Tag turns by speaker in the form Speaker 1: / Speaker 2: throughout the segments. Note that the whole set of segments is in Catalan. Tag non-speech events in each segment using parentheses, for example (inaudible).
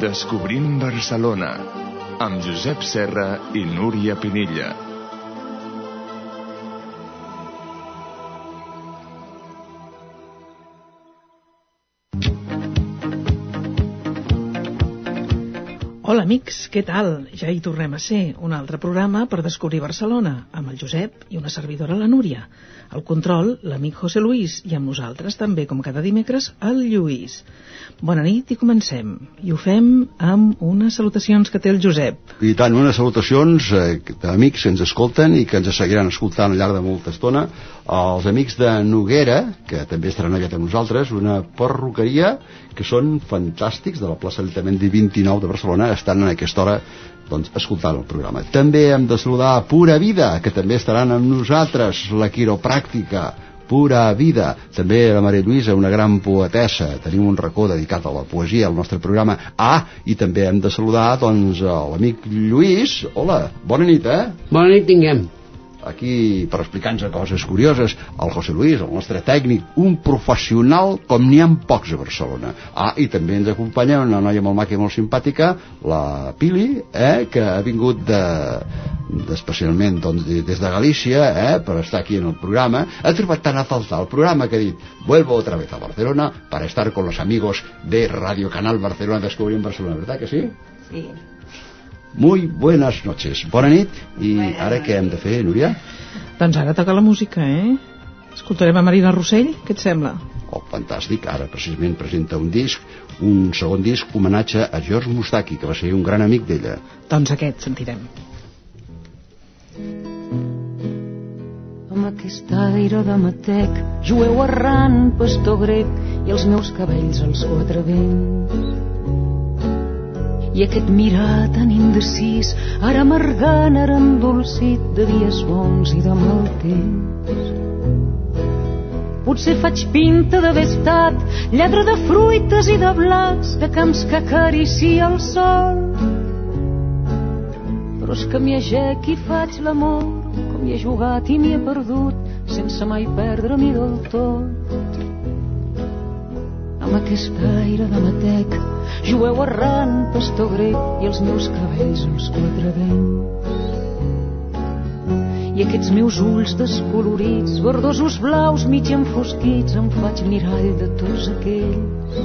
Speaker 1: Descobrint Barcelona amb Josep Serra i Núria Pinilla.
Speaker 2: Amics, què tal? Ja hi tornem a ser, un altre programa per descobrir Barcelona, amb el Josep i una servidora, la Núria. Al control, l'amic José Luis, i amb nosaltres també, com cada dimecres, el Lluís. Bona nit i comencem. I ho fem amb unes salutacions que té el Josep.
Speaker 3: I tant, unes salutacions eh, d'amics que ens escolten i que ens seguiran escoltant al llarg de molta estona. Els amics de Noguera, que també estaran aviat amb nosaltres, una perruqueria que són fantàstics, de la plaça Altament 29 de Barcelona, estan en aquesta hora doncs, escoltant el programa. També hem de saludar Pura Vida, que també estaran amb nosaltres, la quiropràctica, pura vida. També la Maria Lluïsa, una gran poetessa. Tenim un racó dedicat a la poesia al nostre programa. Ah, i també hem de saludar doncs l'amic Lluís. Hola, bona nit, eh?
Speaker 4: Bona nit tinguem
Speaker 3: aquí per explicar-nos coses curioses el José Luis, el nostre tècnic un professional com n'hi ha pocs a Barcelona ah, i també ens acompanya una noia molt maca i molt simpàtica la Pili, eh, que ha vingut de, especialment doncs, des de Galícia eh, per estar aquí en el programa ha trobat tan a faltar el programa que ha dit vuelvo otra vez a Barcelona para estar con los amigos de Radio Canal Barcelona Descubrim Barcelona, ¿verdad que sí?
Speaker 5: Sí.
Speaker 3: Muy buenas noches. Bona nit. I ara què hem de fer, Núria?
Speaker 2: Doncs ara toca la música, eh? Escoltarem a Marina Rossell, què et sembla?
Speaker 3: Oh, fantàstic. Ara precisament presenta un disc, un segon disc homenatge a George Mustaki, que va ser un gran amic d'ella.
Speaker 2: Doncs aquest sentirem.
Speaker 6: Amb aquest aire de matec, jueu errant, pastor grec, i els meus cabells als quatre vents i aquest mirar tan indecis, ara amargant, ara endolcit de dies bons i de mal temps. Potser faig pinta d'haver estat lladre de fruites i de blats, de camps que acaricia el sol. Però és que m'hi agec i faig l'amor, com hi he jugat i m'hi he perdut, sense mai perdre-m'hi del tot. Amb aquest aire de matec, Jueu errant, pastor grec, i els meus cabells uns quatre vents. I aquests meus ulls descolorits, verdosos blaus mig enfosquits, em faig mirall de tots aquells.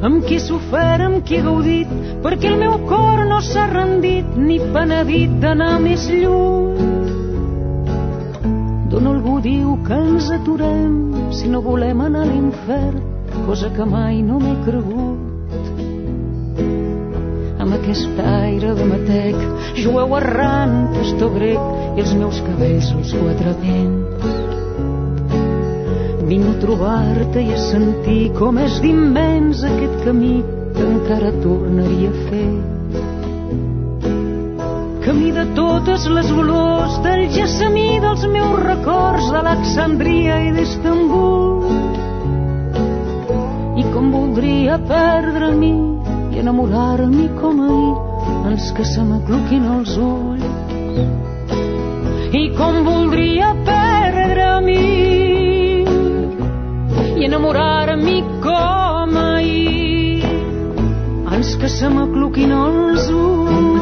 Speaker 6: Amb qui he sofert, amb qui he gaudit, perquè el meu cor no s'ha rendit ni penedit d'anar més lluny. D'on algú diu que ens aturem si no volem anar a l'infern cosa que mai no m'he cregut. Amb aquest aire de matec, jueu errant, pastor grec, i els meus cabells els quatre vents. Vinc a trobar-te i a sentir com és d'immens aquest camí que encara tornaria a fer. Camí de totes les olors, del gessamí dels meus records, d'Alexandria i d'Istanbul. I com voldria perdre mi i enamorar-m'hi com ahir ens que se m'acluquin els ulls. I com voldria perdre mi i enamorar-m'hi com ahir ens que se m'acluquin els ulls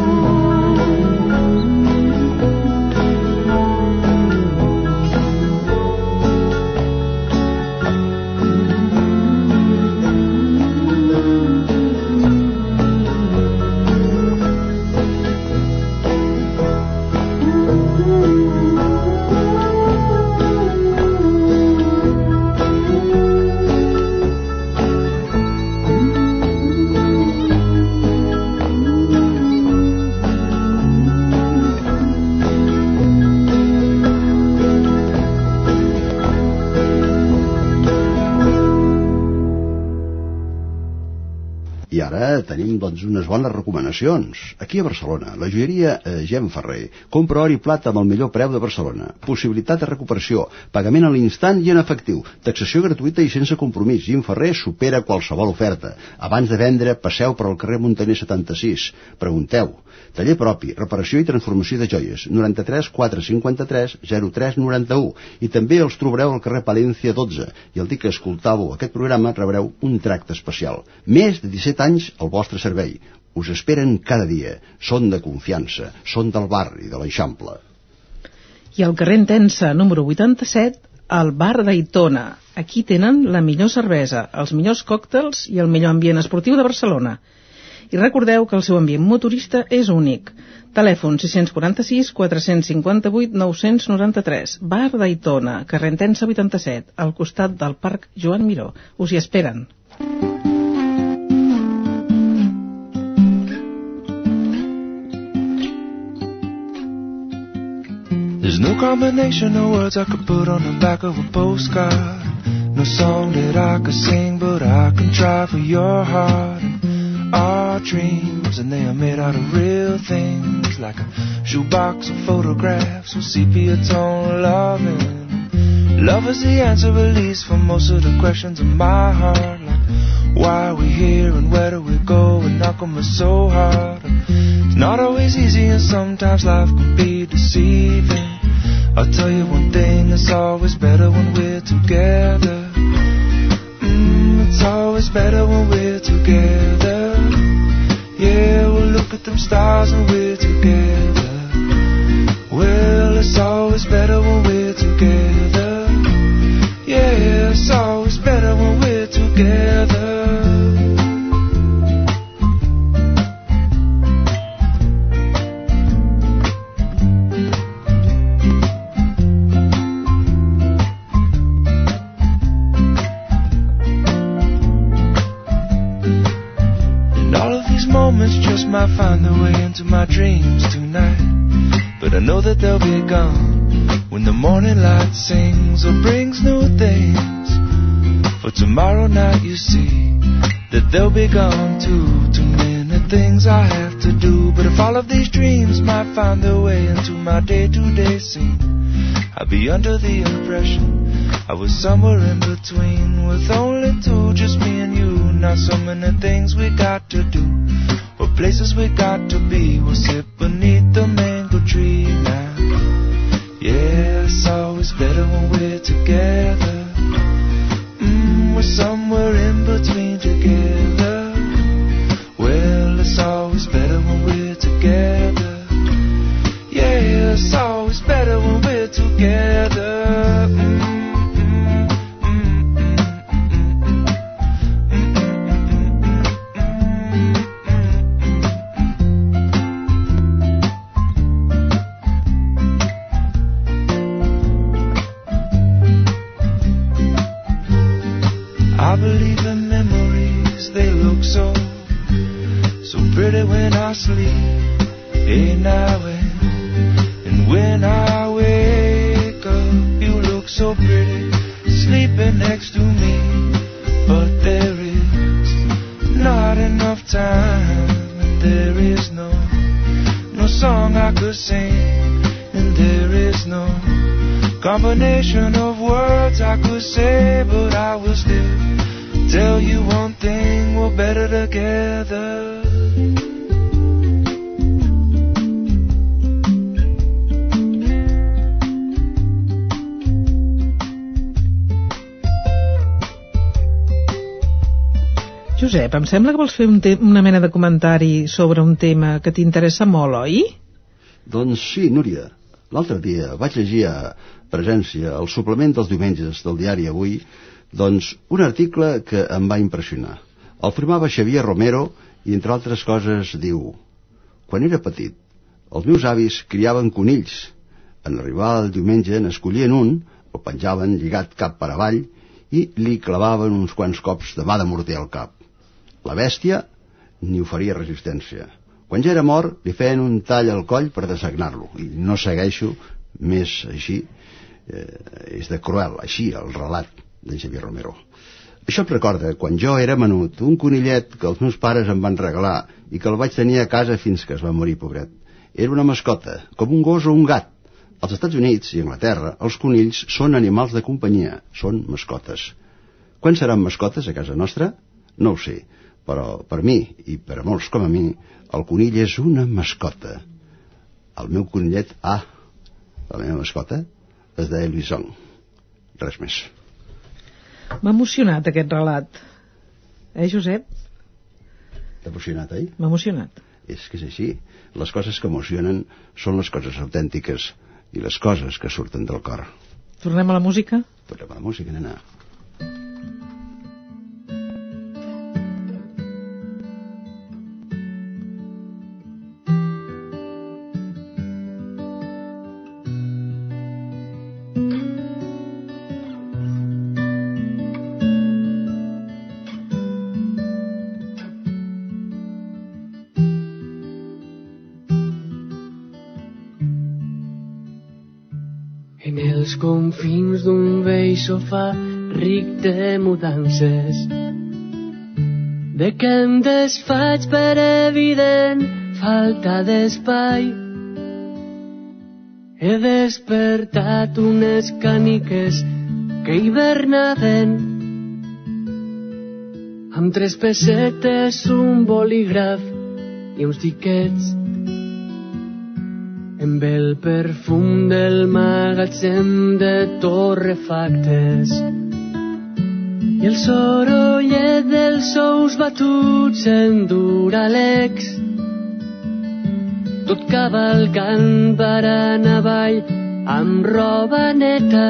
Speaker 3: tenim doncs, unes bones recomanacions. Aquí a Barcelona, la joieria eh, Gem Ferrer compra or i plata amb el millor preu de Barcelona. Possibilitat de recuperació, pagament a l'instant i en efectiu, taxació gratuïta i sense compromís. Gem Ferrer supera qualsevol oferta. Abans de vendre, passeu per al carrer Montaner 76. Pregunteu. Taller propi, reparació i transformació de joies, 93 453 03 91 i també els trobareu al carrer Palència 12 i el dia que escoltàveu aquest programa rebreu un tracte especial. Més de 17 anys al vostre servei. Us esperen cada dia. Són de confiança, són del barri, de l'Eixample.
Speaker 2: I al carrer Intensa, número 87, al bar d'Aitona. Aquí tenen la millor cervesa, els millors còctels i el millor ambient esportiu de Barcelona. I recordeu que el seu ambient motorista és únic. Telèfon 646 458 993. Bar d'Aitona, carrer Intensa 87, al costat del Parc Joan Miró. Us hi esperen.
Speaker 4: There's no combination of words I could put on the back of a postcard. No song that I could sing, but I can try for your heart. And our dreams, and they are made out of real things, like a shoebox of photographs with sepia tone loving. Love is the answer, at least, for most of the questions in my heart. Like, why are we here and where do we go? And how come it's so hard? It's not always easy, and sometimes life can be deceiving. I'll tell you one thing, it's always better when we're together. Mm, it's always better when we're together. Yeah, we'll look at them stars and we're together. Well, it's always better when we're together. It's always better when we're together. And all of these moments just might find their way into my dreams tonight. But I know that they'll be gone when the morning light sings or brings new things. For tomorrow night, you see that they'll be gone too. Too many things I have to do. But if all of these dreams might find their way into my day to day scene, I'd be under the impression I was somewhere in between with only two, just me and you. Not so many things we got to do, or places we got to be. We'll sit beneath the mango tree
Speaker 2: sembla que vols fer un una mena de comentari sobre un tema que t'interessa molt, oi?
Speaker 3: Doncs sí, Núria. L'altre dia vaig llegir a presència el suplement dels diumenges del diari Avui doncs un article que em va impressionar. El firmava Xavier Romero i entre altres coses diu Quan era petit, els meus avis criaven conills. En arribar el diumenge n'escollien un, el penjaven lligat cap per avall i li clavaven uns quants cops de mà de morter al cap. La bèstia ni oferia resistència. Quan ja era mort, li feien un tall al coll per desagnar-lo. I no segueixo més així. Eh, és de cruel, així, el relat de Xavier Romero. Això em recorda quan jo era menut, un conillet que els meus pares em van regalar i que el vaig tenir a casa fins que es va morir, pobret. Era una mascota, com un gos o un gat. Als Estats Units i Anglaterra, els conills són animals de companyia, són mascotes. Quan seran mascotes a casa nostra? No ho sé, però per mi, i per a molts com a mi, el conill és una mascota. El meu conillet, ah, la meva mascota, es deia Luisong. Res més.
Speaker 2: M'ha emocionat aquest relat. Eh, Josep?
Speaker 3: T'ha emocionat, eh?
Speaker 2: M'ha emocionat.
Speaker 3: És que és així. Les coses que emocionen són les coses autèntiques i les coses que surten del cor.
Speaker 2: Tornem a la música?
Speaker 3: Tornem a la música, nena.
Speaker 5: Sofà ric de mudances. De què em desfaig per evident falta d'espai. He despertat unes càniques que hibernaven amb tres pessetes, un bolígraf i uns tiquets amb el perfum del magatzem de torrefactes. I el sorollet dels sous batuts en duralex. Tot cavalcant parant avall amb roba neta.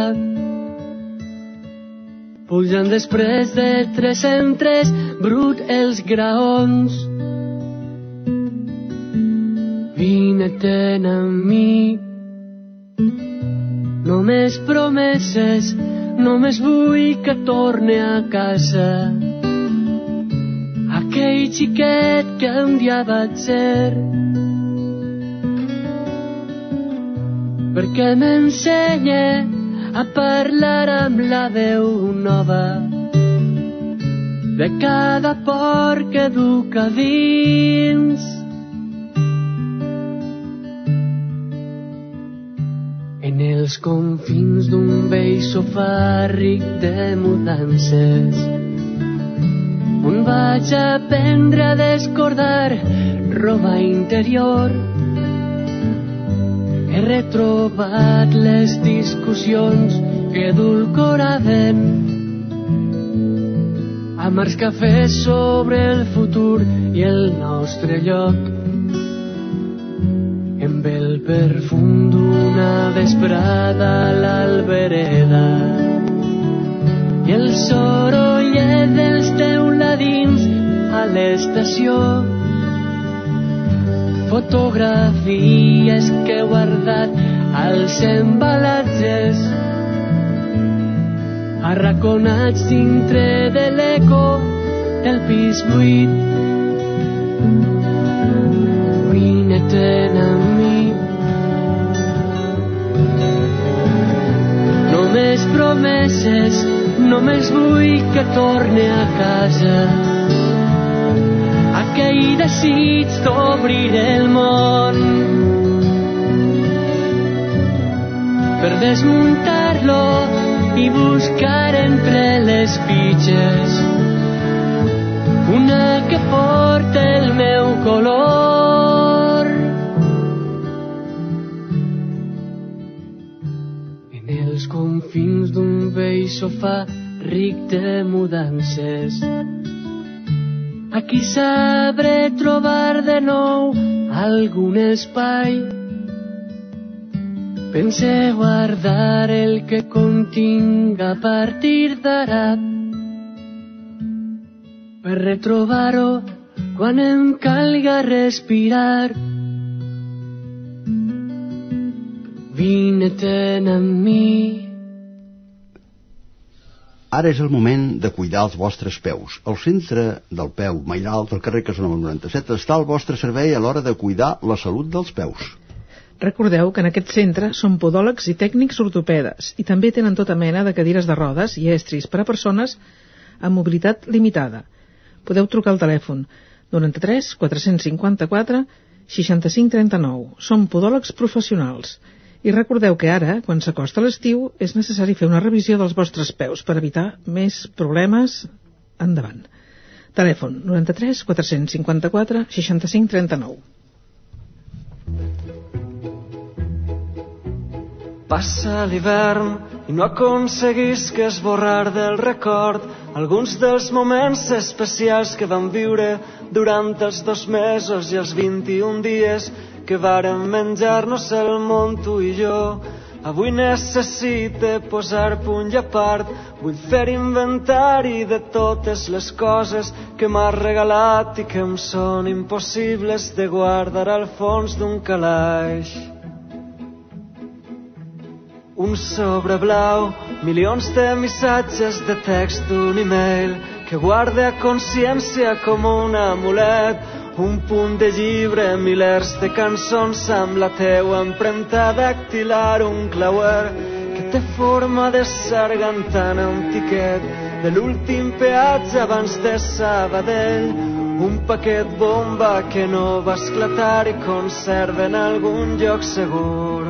Speaker 5: Pujant després de tres en tres brut els graons Vine-te'n amb mi. Només promeses, només vull que torne a casa. Aquell xiquet que un dia vaig ser. Perquè m'ensenya a parlar amb la veu nova de cada por que duc dins. Els confins d'un vell sofà ric de mudances. On vaig aprendre a descordar roba interior. He retrobat les discussions que edulcoraven. Amargs cafès sobre el futur i el nostre lloc perfum d'una vesprada a l'albereda. I el sorollet dels teuladins a l'estació. Fotografies que he guardat als embalatges arraconats dintre de l'eco del pis buit promeses només vull que torne a casa. Aquell desig d'obrir el món. Per desmuntar-lo i buscar entre les fitxes una que porta el meu color confins d'un vell sofà ric de mudances aquí sabré trobar de nou algun espai Pense guardar el que continc a partir d'ara per retrobar-ho quan em calga respirar. Vine-te'n amb mi.
Speaker 3: Ara és el moment de cuidar els vostres peus. Al centre del peu Mairal del carrer Casanova 97 està al vostre servei a l'hora de cuidar la salut dels peus.
Speaker 2: Recordeu que en aquest centre són podòlegs i tècnics ortopedes i també tenen tota mena de cadires de rodes i estris per a persones amb mobilitat limitada. Podeu trucar al telèfon 93 454 65 39. Som podòlegs professionals. I recordeu que ara, quan s'acosta l'estiu, és necessari fer una revisió dels vostres peus per evitar més problemes endavant. Telèfon 93 454 65 39.
Speaker 7: Passa l'hivern i no aconseguisc esborrar del record alguns dels moments especials que vam viure durant els dos mesos i els 21 dies que vàrem menjar-nos el món tu i jo. Avui necessite posar punt i a part, vull fer inventari de totes les coses que m'has regalat i que em són impossibles de guardar al fons d'un calaix. Un sobre blau, milions de missatges de text d'un e-mail que guarda consciència com un amulet, un punt de llibre, milers de cançons amb la teua empremta dactilar, un clauer que té forma de sargantana, un tiquet de l'últim peatge abans de Sabadell, un paquet bomba que no va esclatar i conserva en algun lloc segur.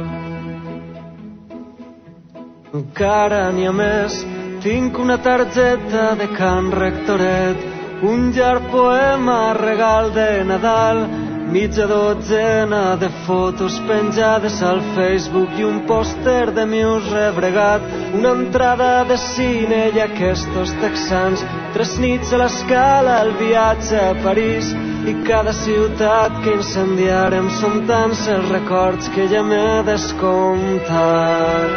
Speaker 7: Encara n'hi ha més, tinc una targeta de Can Rectoret, un llarg poema regal de Nadal, mitja dotzena de fotos penjades al Facebook i un pòster de Muse rebregat, una entrada de cine i aquests texans, tres nits a l'escala, el viatge a París i cada ciutat que incendiarem són tants els records que ja m'he descomptat.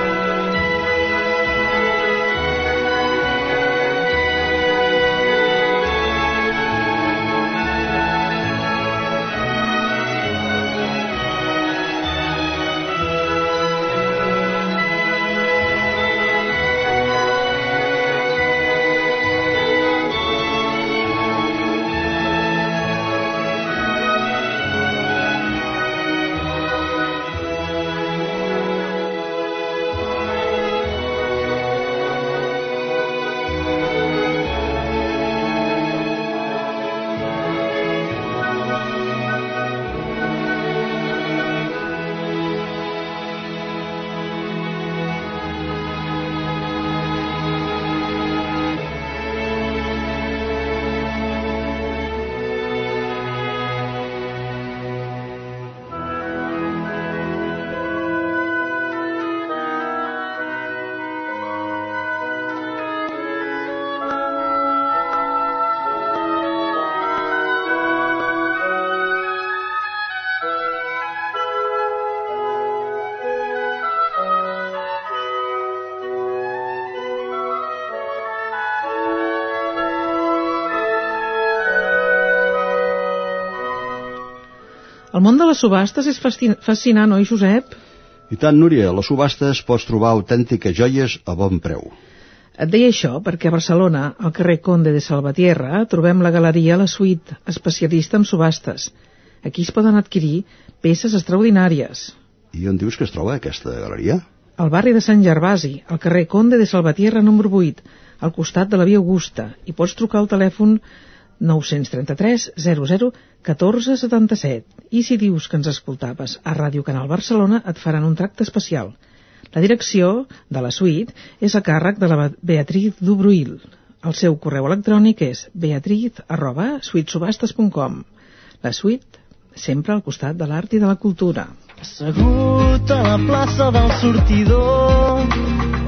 Speaker 2: El món de les subhastes és fascinant, oi, Josep?
Speaker 3: I tant, Núria, a les subhastes pots trobar autèntiques joies a bon preu.
Speaker 2: Et deia això perquè a Barcelona, al carrer Conde de Salvatierra, trobem la galeria La Suite, especialista en subhastes. Aquí es poden adquirir peces extraordinàries.
Speaker 3: I on dius que es troba aquesta galeria?
Speaker 2: Al barri de Sant Gervasi, al carrer Conde de Salvatierra número 8, al costat de la Via Augusta, i pots trucar al telèfon 933 00 14 77. I si dius que ens escoltaves a Ràdio Canal Barcelona, et faran un tracte especial. La direcció de la suite és a càrrec de la Beatriz Dubruil. El seu correu electrònic és beatriz arroba suitesubastes.com. La suite, sempre al costat de l'art i de la cultura.
Speaker 8: Assegut a la plaça del sortidor,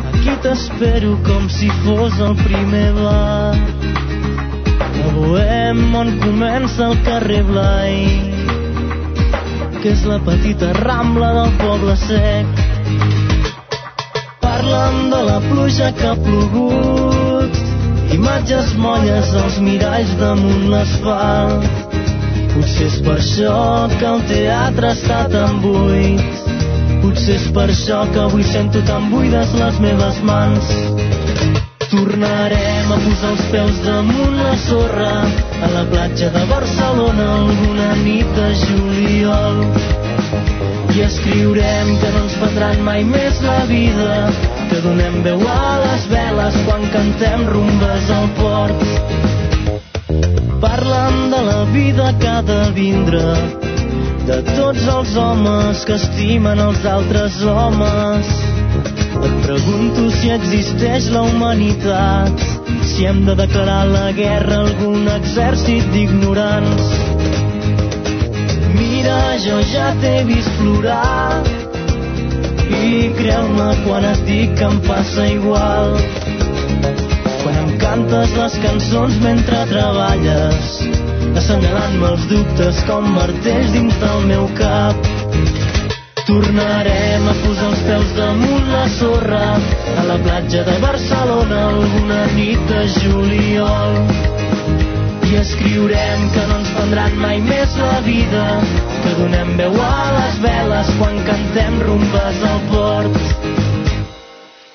Speaker 8: aquí t'espero com si fos el primer bar a Bohem on comença el carrer Blai que és la petita rambla del poble sec. Parlen de la pluja que ha plogut imatges molles als miralls damunt l'asfalt. Potser és per això que el teatre està tan buit. Potser és per això que avui sento tan buides les meves mans Tornarem a posar els peus damunt la sorra a la platja de Barcelona alguna nit de juliol. i escriurem que no ens prendran mai més la vida que donem veu a les veles quan cantem rumbes al port parlant de la vida que ha de vindre de tots els homes que estimen els altres homes. Et pregunto si existeix la humanitat si hem de declarar la guerra a algun exèrcit d'ignorants. Mira jo ja t'he vist plorar i creu-me quan et dic que em passa igual quan em cantes les cançons mentre treballes assenyalant-me els dubtes com martells dins del meu cap. Tornarem a posar els peus damunt la sorra a la platja de Barcelona alguna nit de juliol. I escriurem que no ens prendran mai més la vida que donem veu a les veles quan cantem rumbes al port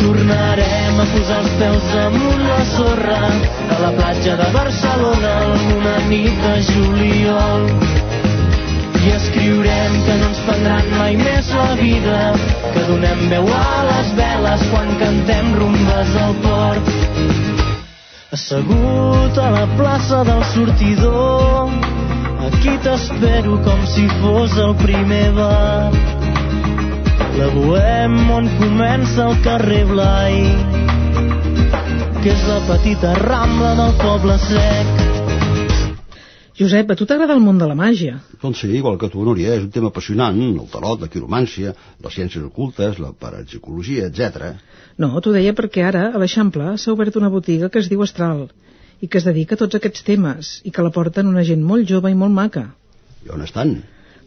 Speaker 8: tornarem a posar els peus damunt la sorra a la platja de Barcelona alguna nit de juliol. I escriurem que no ens prendran mai més la vida que donem veu a les veles quan cantem rumbes al port. Assegut a la plaça del sortidor aquí t'espero com si fos el primer bar la Bohem on comença el carrer Blai que és la petita rambla del poble sec
Speaker 2: Josep, a tu t'agrada el món de la màgia?
Speaker 3: Doncs sí, igual que tu, Núria, és un tema apassionant, el tarot, la quiromància, les ciències ocultes, la parapsicologia, etc.
Speaker 2: No, t'ho deia perquè ara, a l'Eixample, s'ha obert una botiga que es diu Astral i que es dedica a tots aquests temes i que la porten una gent molt jove i molt maca.
Speaker 3: I on estan?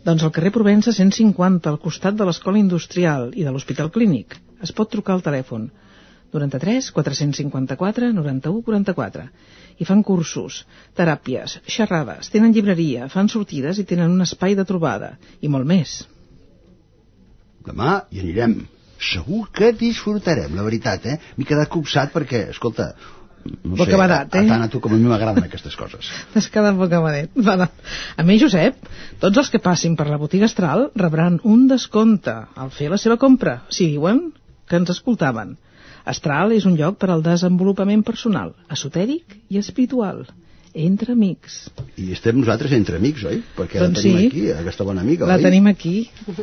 Speaker 2: Doncs al carrer Provença 150, al costat de l'Escola Industrial i de l'Hospital Clínic. Es pot trucar al telèfon 93 454 91 44 i fan cursos, teràpies, xerrades, tenen llibreria, fan sortides i tenen un espai de trobada i molt més.
Speaker 3: Demà hi anirem. Segur que disfrutarem, la veritat, eh? M'he quedat copsat perquè, escolta, no sé,
Speaker 2: Bocabadat,
Speaker 3: a,
Speaker 2: eh?
Speaker 3: a tant a tu com a mi m'agraden aquestes coses. (laughs)
Speaker 2: T'has quedat bocabadet. Va, A mi, Josep, tots els que passin per la botiga Astral rebran un descompte al fer la seva compra, si diuen que ens escoltaven. Astral és un lloc per al desenvolupament personal, esotèric i espiritual, entre amics.
Speaker 3: I estem nosaltres entre amics, oi? Perquè
Speaker 2: Doncs
Speaker 3: la tenim
Speaker 2: sí.
Speaker 3: aquí, aquesta bona amiga,
Speaker 2: La
Speaker 3: oi?
Speaker 2: tenim aquí, (laughs)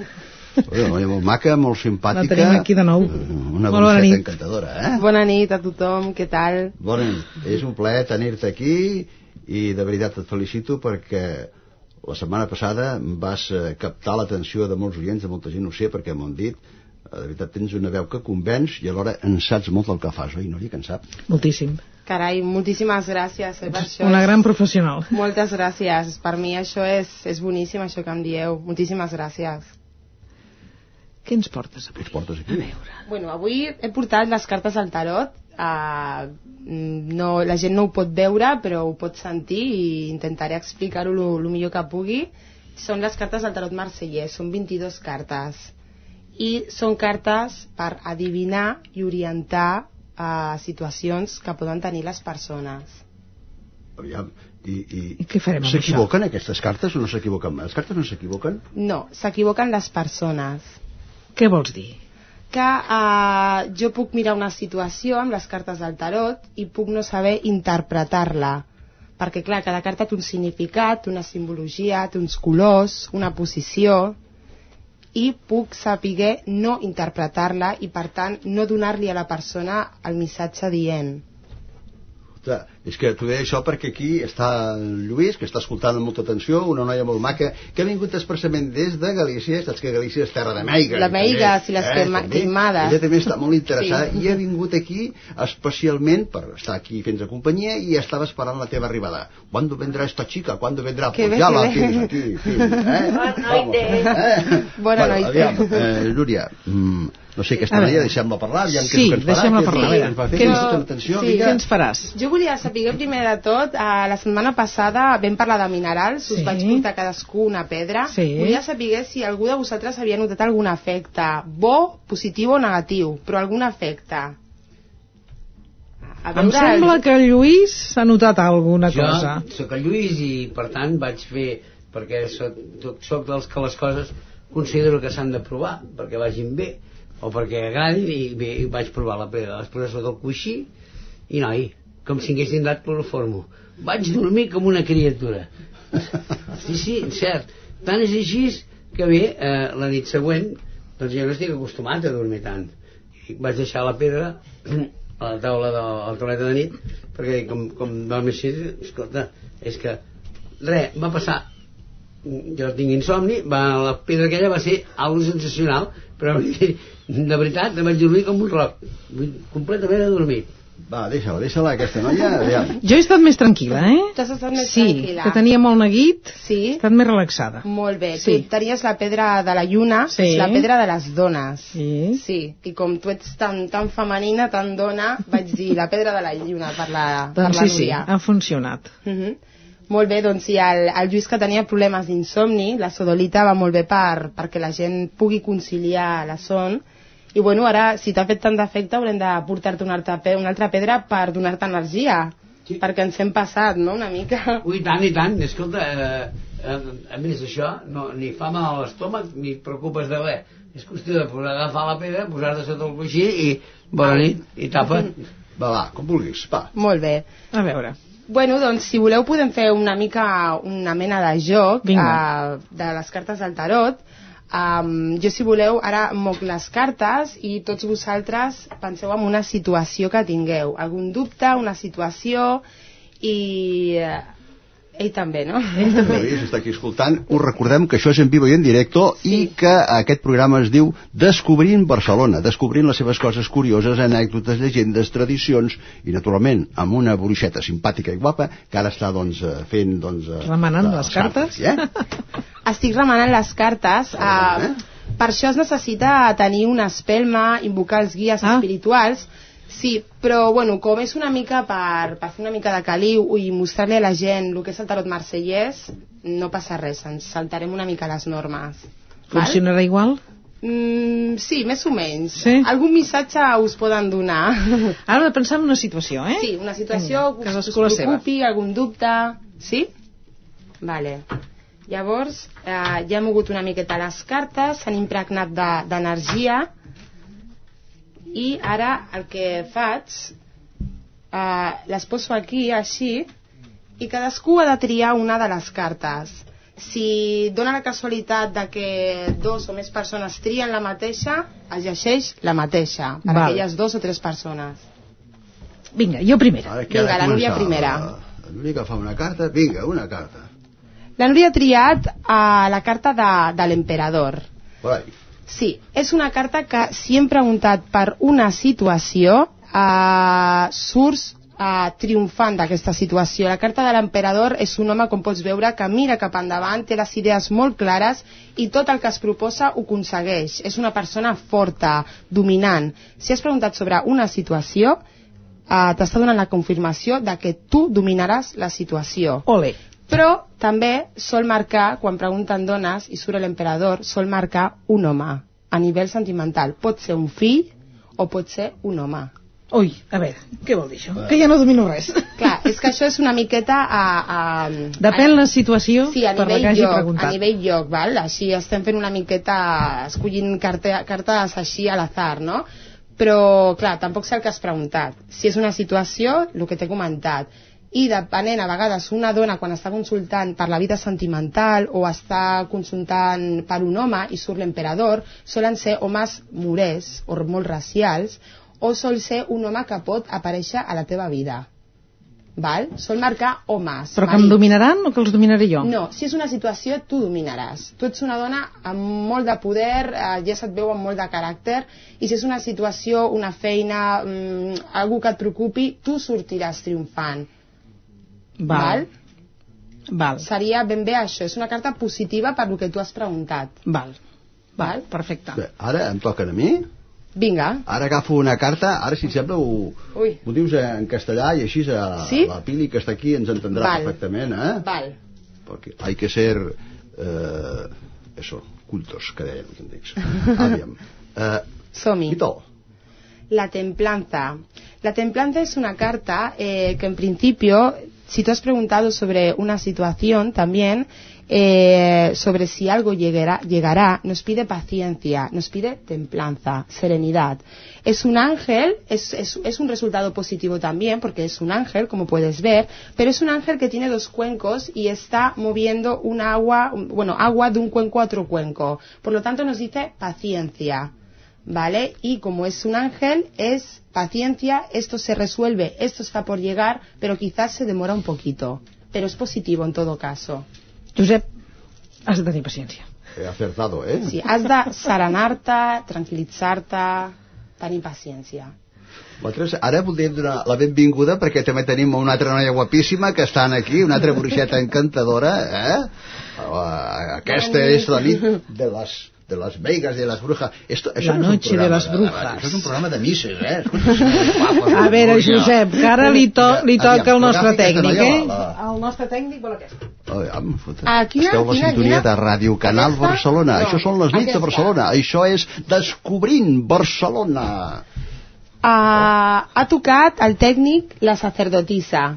Speaker 3: una noia molt maca, molt simpàtica.
Speaker 2: la tenim aquí de nou.
Speaker 3: Una
Speaker 2: Molt bona nit.
Speaker 3: encantadora, eh?
Speaker 9: Bona nit a tothom, què tal?
Speaker 3: Bona nit. És un plaer tenir-te aquí i de veritat et felicito perquè la setmana passada vas eh, captar l'atenció de molts oients, de molta gent, ho sé, perquè m'ho han dit. Eh, De veritat, tens una veu que convenç i alhora en saps molt el que fas, oi, Núria, que en saps?
Speaker 2: Moltíssim.
Speaker 9: Carai, moltíssimes gràcies eh, per això.
Speaker 2: Una
Speaker 9: és-
Speaker 2: gran professional.
Speaker 9: Moltes gràcies. Per mi això és, és boníssim, això que em dieu. Moltíssimes gràcies.
Speaker 2: Què ens portes
Speaker 3: Què
Speaker 2: avui?
Speaker 3: ens portes aquí?
Speaker 9: Bueno, avui he portat les cartes al tarot. Uh, no, la gent no ho pot veure, però ho pot sentir i intentaré explicar-ho el millor que pugui. Són les cartes del tarot marsellès, són 22 cartes. I són cartes per adivinar i orientar uh, situacions que poden tenir les persones.
Speaker 3: Aviam. I, i...
Speaker 2: I què farem amb això?
Speaker 3: S'equivoquen aquestes cartes o no s'equivoquen? Les cartes no s'equivoquen?
Speaker 9: No, s'equivoquen les persones.
Speaker 2: Què vols dir?
Speaker 9: que eh, jo puc mirar una situació amb les cartes del tarot i puc no saber interpretar-la perquè clar, cada carta té un significat, una simbologia, té uns colors, una posició i puc saber no interpretar-la i per tant no donar-li a la persona el missatge dient
Speaker 3: Escolta, és que t'ho deia això perquè aquí està el Lluís, que està escoltant amb molta atenció, una noia molt maca, que ha vingut expressament des de Galícia, saps que Galícia és terra de meiga.
Speaker 9: La meiga, si les
Speaker 3: també.
Speaker 9: quemades.
Speaker 3: Ella també està molt interessada
Speaker 9: Sí.
Speaker 3: i ha vingut aquí especialment per estar aquí fent companyia i estava esperant la teva arribada. ¿Cuándo vendrá esta chica? ¿Cuándo vendrá?
Speaker 9: Que
Speaker 3: Pues
Speaker 9: bé, que
Speaker 3: la
Speaker 9: bé.
Speaker 3: tienes aquí, eh? Vamos, eh?
Speaker 9: Bona
Speaker 3: Bueno,
Speaker 9: noite.
Speaker 3: aviam, eh, Núria, mm, no sé, aquesta noia, deixem-la parlar, aviam
Speaker 2: Sí,
Speaker 3: què ens farà.
Speaker 2: deixem-la
Speaker 3: què
Speaker 2: parlar, veure.
Speaker 3: ens
Speaker 2: Què
Speaker 3: que
Speaker 2: ens-
Speaker 3: atenció,
Speaker 9: sí.
Speaker 2: Què ens faràs?
Speaker 9: Jo volia saber primer de tot, eh, la setmana passada vam parlar de minerals,
Speaker 2: Sí.
Speaker 9: us vaig portar cadascú una pedra.
Speaker 2: Sí.
Speaker 9: Volia saber si algú de vosaltres havia notat algun efecte, bo, positiu o negatiu, però algun efecte. A
Speaker 2: Em sembla que el Lluís s'ha notat alguna
Speaker 10: jo
Speaker 2: cosa.
Speaker 10: sóc el Lluís i per tant vaig fer perquè soc, soc dels que les coses considero que s'han de provar perquè vagin bé o perquè agradin i, bé, i vaig provar la pedra les posar sota el coixí i noi, com si haguessin dat cloroformo vaig dormir com una criatura. Sí, sí, cert. Tant és així que bé eh, la nit següent doncs jo no estic acostumat a dormir tant. I vaig deixar la pedra a la taula de la tauleta de nit perquè com, com dormi així escolta, és que res, va passar jo tinc insomni va, la pedra aquella va ser algo sensacional però (laughs) de veritat vaig dormir com un roc completament adormit
Speaker 3: Va, deixa-la, deixa-la, aquesta noia, aviam.
Speaker 2: Jo he estat més tranquil·la, eh?
Speaker 9: Tu has estat més
Speaker 2: sí,
Speaker 9: tranquil·la.
Speaker 2: que tenia molt neguit,
Speaker 9: Sí?
Speaker 2: he estat més relaxada.
Speaker 9: Molt bé,
Speaker 2: Sí.
Speaker 9: tu tenies la pedra de la lluna,
Speaker 2: Sí.
Speaker 9: la pedra de les dones.
Speaker 2: Sí.
Speaker 9: Sí, i com tu ets tan, tan femenina, tan dona, vaig dir la pedra de la lluna per la, per
Speaker 2: Doncs
Speaker 9: la
Speaker 2: sí, sí,
Speaker 9: Núria.
Speaker 2: ha funcionat.
Speaker 9: Mhm. Molt bé, doncs sí, el, el Lluís que tenia problemes d'insomni, la sodolita va molt bé per, perquè la gent pugui conciliar la son, i bueno, ara, si t'ha fet tant d'efecte, haurem de portar-te una, altra una altra pedra per donar-te energia,
Speaker 10: Sí.
Speaker 9: perquè ens hem passat, no?, una mica.
Speaker 10: Ui, tant i tant, escolta, eh, eh, a més això no, ni fa mal a l'estómac ni preocupes de res és qüestió de posar, agafar la pedra posar-te sota el coixí i bona nit i tapa (laughs)
Speaker 3: Va, va, com vulguis, va.
Speaker 9: Molt bé.
Speaker 2: A veure,
Speaker 9: Bueno, doncs, si voleu podem fer una mica una mena de joc
Speaker 2: Vinga.
Speaker 9: uh, de les cartes del tarot. Um, jo, si voleu, ara moc les cartes i tots vosaltres penseu en una situació que tingueu. Algun dubte, una situació i... eh, ell també, no?
Speaker 3: Ell també. Lluís està aquí escoltant. Us recordem que això és en vivo i en directo sí. i que aquest programa es diu Descobrint Barcelona, descobrint les seves coses curioses, anècdotes, llegendes, tradicions i, naturalment, amb una bruixeta simpàtica i guapa que ara està, doncs, eh, fent, doncs... eh,
Speaker 2: remenant
Speaker 3: de-
Speaker 2: les cartes.
Speaker 3: Eh? (laughs)
Speaker 9: Estic remenant les cartes. Uh, per això es necessita tenir una espelma, invocar els guies
Speaker 2: Ah.
Speaker 9: espirituals. Sí, però bueno, com és una mica per, per fer una mica de caliu i mostrar-li a la gent el que és el tarot marsellès, no passa res, ens saltarem una mica les normes. Val?
Speaker 2: Funcionarà igual?
Speaker 9: Mm, sí, més o menys.
Speaker 2: Sí?
Speaker 9: Algun missatge us poden donar. (laughs)
Speaker 2: Ara hem de pensar en una situació, eh?
Speaker 9: Sí, una situació
Speaker 2: Vinga,
Speaker 9: que us, us
Speaker 2: seva.
Speaker 9: preocupi, algun dubte... Sí? Vale. Llavors, eh, ja he mogut una miqueta les cartes, s'han impregnat de- d'energia i ara el que faig, eh, les poso aquí, així, i cadascú ha de triar una de les cartes. Si dona la casualitat de que dos o més persones trien la mateixa, es llegeix la mateixa, per
Speaker 2: Val.
Speaker 9: aquelles dos o tres persones.
Speaker 2: Vinga, jo primera.
Speaker 3: Ara, de
Speaker 9: Vinga, la Núria primera.
Speaker 3: La, Núria que fa una carta, vinga, una carta.
Speaker 9: La Núria ha triat a la carta de, de l'emperador. Sí, és una carta que si hem preguntat per una situació, eh, surts eh, triomfant d'aquesta situació. La carta de l'emperador és un home, com pots veure, que mira cap endavant, té les idees molt clares i tot el que es proposa ho aconsegueix. És una persona forta, dominant. Si has preguntat sobre una situació, eh, t'està donant la confirmació de que tu dominaràs la situació.
Speaker 2: Ole.
Speaker 9: Però també sol marcar, quan pregunten dones i surt l'emperador, sol marcar un home a nivell sentimental. Pot ser un fill o pot ser un home.
Speaker 2: Ui, a veure, què vol dir això? Que ja no domino res.
Speaker 9: Clar, és que això és una miqueta a... a
Speaker 2: Depèn la situació
Speaker 9: Sí, a
Speaker 2: per la que hagi
Speaker 9: lloc,
Speaker 2: preguntat.
Speaker 9: a nivell lloc, val? Així estem fent una miqueta escollint carte, cartes així a l'azar, no? Però, clar, tampoc sé el que has preguntat. Si és una situació, el que t'he comentat. I depenent, a vegades, una dona quan està consultant per la vida sentimental o està consultant per un home i surt l'emperador, solen ser homes morers o molt racials o sol ser un home que pot aparèixer a la teva vida. val? sol marcar o más.
Speaker 2: Però que em dominaran o que els dominaré jo?
Speaker 9: No, si és una situació, tu dominaràs. Tu ets una dona amb molt de poder, eh, ja se't veu amb molt de caràcter, i si és una situació, una feina, mm, algú que et preocupi, tu sortiràs triomfant.
Speaker 2: Val. Val.
Speaker 9: Seria ben bé això, és una carta positiva per lo que tu has preguntat.
Speaker 2: Val. Val, perfecte.
Speaker 3: Bé, ara em toquen a mi.
Speaker 9: Vinga.
Speaker 3: Ara agafo una carta, ara si et sembla ho,
Speaker 9: Ui.
Speaker 3: ho dius en castellà i així a,
Speaker 9: Sí?
Speaker 3: la Pili que està aquí ens entendrà
Speaker 9: Val.
Speaker 3: perfectament, eh?
Speaker 9: Val.
Speaker 3: Porque hay que ser eh, eso, cultos, que deien els (laughs) antics. Àviam. Eh,
Speaker 9: Som-hi.
Speaker 3: I tot.
Speaker 9: La templanza. La templanza es una carta eh, que en principio, si tú has preguntado sobre una situación también, eh, sobre si algo llegará, llegará, nos pide paciencia, nos pide templanza, serenidad. Es un ángel, es, es, es un resultado positivo también, porque es un ángel, como puedes ver, pero es un ángel que tiene dos cuencos y está moviendo un agua, bueno, agua de un cuenco a otro cuenco. Por lo tanto, nos dice paciencia. ¿Vale? Y como es un ángel, es paciencia, esto se resuelve, esto está por llegar, pero quizás se demora un poquito. Pero es positivo en todo caso.
Speaker 2: Josep, has de tenir paciència.
Speaker 3: He acertado, eh?
Speaker 9: Sí, has de serenar-te, tranquil·litzar-te, tenir paciència.
Speaker 3: Vosaltres, ara voldríem donar la benvinguda perquè també tenim una altra noia guapíssima que estan aquí, una altra bruixeta encantadora, eh? Aquesta és la nit de les de las Vegas, de las brujas. Esto, això
Speaker 2: La
Speaker 3: no
Speaker 2: noche de las brujas.
Speaker 3: Això és un programa de misses, eh? Escolta, guapa,
Speaker 2: A veure. Josep, que ara li, to li
Speaker 3: Aviam,
Speaker 2: toca el nostre tècnic, eh?
Speaker 3: la-
Speaker 2: El nostre tècnic vol aquesta.
Speaker 3: Fota.
Speaker 9: Ah, quina-
Speaker 3: Esteu a la sintonia de Ràdio Canal
Speaker 9: Aquesta?
Speaker 3: Barcelona.
Speaker 9: No,
Speaker 3: Això són les nits de. Barcelona. Això és Descobrint Barcelona.
Speaker 9: Ah, ha tocat el tècnic la sacerdotisa.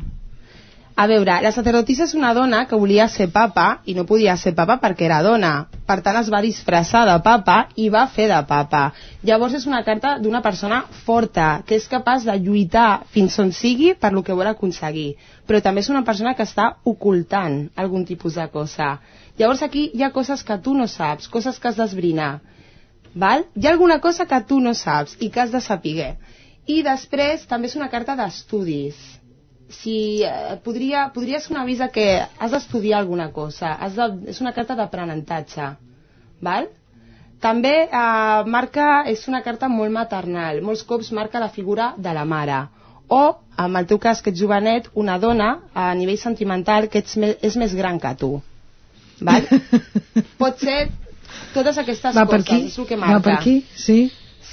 Speaker 9: A veure, la sacerdotisa és una dona que volia ser papa i no podia ser papa perquè era dona. Per tant, es va disfressar de papa i va fer de papa. Llavors és una carta d'una persona forta, que és capaç de lluitar fins on sigui per lo que vol aconseguir. Però també és una persona que està ocultant algun tipus de cosa. Llavors aquí hi ha coses que tu no saps, coses que has d'esbrinar. Val? Hi ha alguna cosa que tu no saps i que has de saber. I després també és una carta d'estudis. Si eh, podria, podria ser un avís que has d'estudiar alguna cosa. Has de, és una carta d'aprenentatge. Val? També eh, marca, és una carta molt maternal. Molts cops marca la figura de la mare. O, en el teu cas, que ets jovenet, una dona a nivell sentimental que ets me, és més gran que tu. Val? (laughs) Pot ser totes aquestes
Speaker 2: Va
Speaker 9: coses,
Speaker 2: aquí?
Speaker 9: és el que marca.
Speaker 2: Va per aquí? Sí.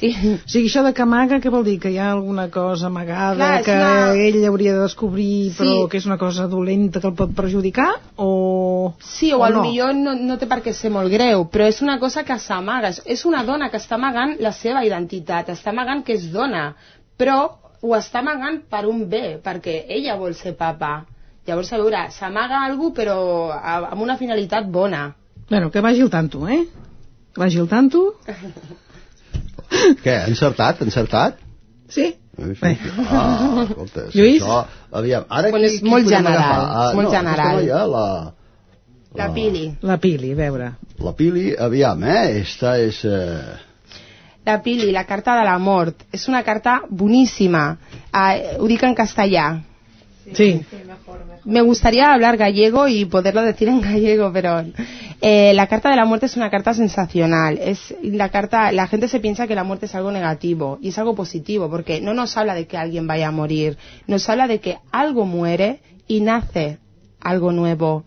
Speaker 9: Sí.
Speaker 2: O sigui, això de que amaga, què vol dir? Que hi ha alguna cosa amagada
Speaker 9: Clar,
Speaker 2: que
Speaker 9: una-
Speaker 2: ell hauria de descobrir, però
Speaker 9: Sí.
Speaker 2: que és una cosa dolenta que el pot perjudicar? O...
Speaker 9: Sí, o,
Speaker 2: o no?
Speaker 9: millor no, no té per què ser molt greu, però és una cosa que s'amaga. És- una dona que està amagant la seva identitat, està amagant que és dona, però ho està amagant per un bé, perquè ella vol ser papa. Llavors, a veure, s'amaga algú però amb una finalitat bona.
Speaker 2: Bueno, que vagi al tanto, eh? Que vagi al tanto. (laughs)
Speaker 3: Què, encertat, encertat?
Speaker 2: Sí.
Speaker 3: Eh, sí. Ah, escolta, si
Speaker 2: Lluís?
Speaker 3: Això, aviam, ara
Speaker 9: Bueno,
Speaker 3: qui,
Speaker 9: és
Speaker 3: qui
Speaker 9: molt general,
Speaker 3: agafar? Ah,
Speaker 9: molt
Speaker 3: no,
Speaker 9: general.
Speaker 3: Noia, la,
Speaker 9: La Pili.
Speaker 2: La Pili, a veure.
Speaker 3: la Pili, aviam, eh? Esta és... Eh...
Speaker 9: La Pili, la carta de la mort. És una carta boníssima. Ah, ho dic en castellà.
Speaker 2: Sí.
Speaker 9: Me gustaría hablar gallego y poderlo decir en gallego, pero eh, la carta de la muerte es una carta sensacional. Es la carta, la gente se piensa que la muerte es algo negativo y es algo positivo porque no nos habla de que alguien vaya a morir, nos habla de que algo muere y nace algo nuevo.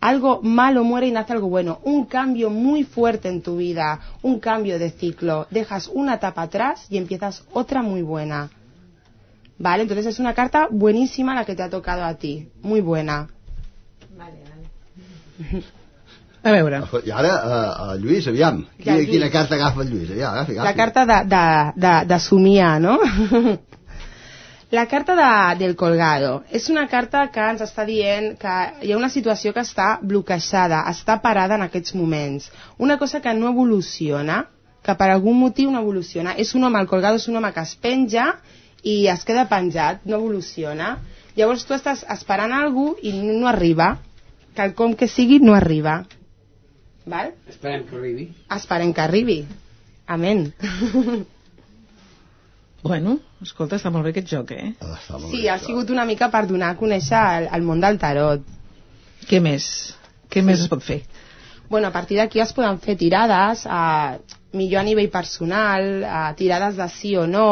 Speaker 9: Algo malo muere y nace algo bueno. Un cambio muy fuerte en tu vida, un cambio de ciclo. Dejas una etapa atrás y empiezas otra muy buena. Vale, entonces es una carta buenísima la que te ha tocado a ti. Muy buena.
Speaker 2: A veure.
Speaker 3: I ara, uh, uh, Lluís, aviam,
Speaker 9: Ja,
Speaker 3: quina,
Speaker 9: Lluís.
Speaker 3: quina carta agafa el Lluís? Aviam, agafi, agafi.
Speaker 9: La carta de, de, de, de somiar, no? (laughs) La carta de, del colgado és una carta que ens està dient que hi ha una situació que està bloquejada, està parada en aquests moments. Una cosa que no evoluciona, que per algun motiu no evoluciona. És un home, el colgado és un home que es penja i es queda penjat, no evoluciona. Llavors tu estàs esperant algú i no arriba. Quelcom que sigui no arriba. Val?
Speaker 10: Esperem que arribi.
Speaker 9: Esperem que arribi. Amén.
Speaker 2: Bueno, escolta, està molt bé aquest joc, eh?
Speaker 3: Molt
Speaker 9: Sí, ha sigut una mica per donar a conèixer el, el món del tarot.
Speaker 2: Què més? Què més es pot fer?
Speaker 9: Bueno, a partir d'aquí es poden fer tirades, a, millor a nivell personal, a, tirades de sí o no,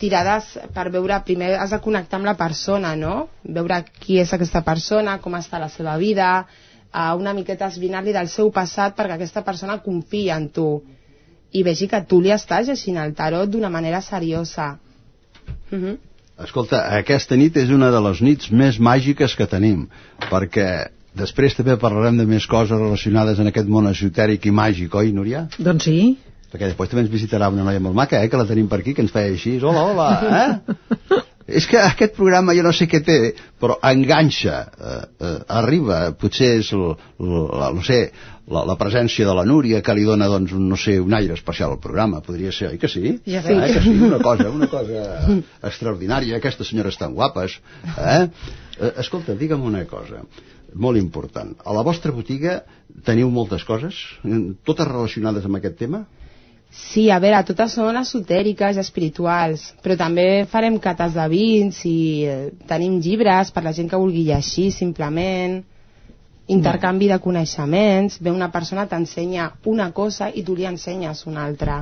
Speaker 9: tirades per veure, primer has de connectar amb la persona, no? Veure qui és aquesta persona, com està la seva vida, a una miqueta esbrinar-li del seu passat perquè aquesta persona confia en tu i vegi que tu li estàs llegint el tarot d'una manera seriosa. Uh -huh.
Speaker 3: Escolta, aquesta nit és una de les nits més màgiques que tenim, perquè després també parlarem de més coses relacionades en aquest món esotèric i màgic, oi, Núria?
Speaker 2: Doncs sí.
Speaker 3: Perquè després també ens visitarà una noia molt maca, eh, que la tenim per aquí, que ens feia així, hola, hola, eh? (laughs) és que aquest programa jo no sé què té, però enganxa, eh, eh, arriba, potser és, l, l, la, no sé, la, la presència de la Núria que li dona, doncs, un, no sé, un aire especial al programa, podria ser, oi que sí?
Speaker 2: Ja
Speaker 3: eh,
Speaker 2: veig.
Speaker 3: que sí, una (laughs) cosa, una cosa extraordinària, aquestes senyores tan guapes, eh? eh escolta, digue'm una cosa, molt important, a la vostra botiga teniu moltes coses, totes relacionades amb aquest tema?
Speaker 9: Sí, a veure, totes són esotèriques i espirituals, però també farem cates de vins i eh, tenim llibres per la gent que vulgui llegir simplement, intercanvi de coneixements, ve una persona t'ensenya una cosa i tu li ensenyes una altra.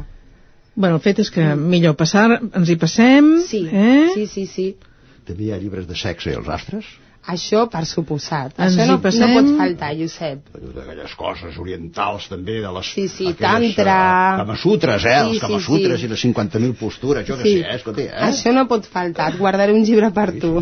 Speaker 2: Bueno, el fet és que millor passar, ens hi passem,
Speaker 9: Sí,
Speaker 2: eh?
Speaker 9: sí, sí, sí.
Speaker 3: També hi ha llibres de sexe i els astres?
Speaker 9: Això per suposat.
Speaker 2: Ens
Speaker 9: Això no, no pot faltar, Josep.
Speaker 3: d'aquelles coses orientals també de les
Speaker 9: Sí, sí,
Speaker 3: aquelles,
Speaker 9: tantra.
Speaker 3: eh, Kamasutres, eh?
Speaker 9: Sí,
Speaker 3: els
Speaker 9: sí,
Speaker 3: Kamasutres
Speaker 9: sí.
Speaker 3: i les 50.000 postures, jo que
Speaker 9: Sí.
Speaker 3: sé, eh? Escolta, eh?
Speaker 9: Això no pot faltar, et guardaré un llibre per tu.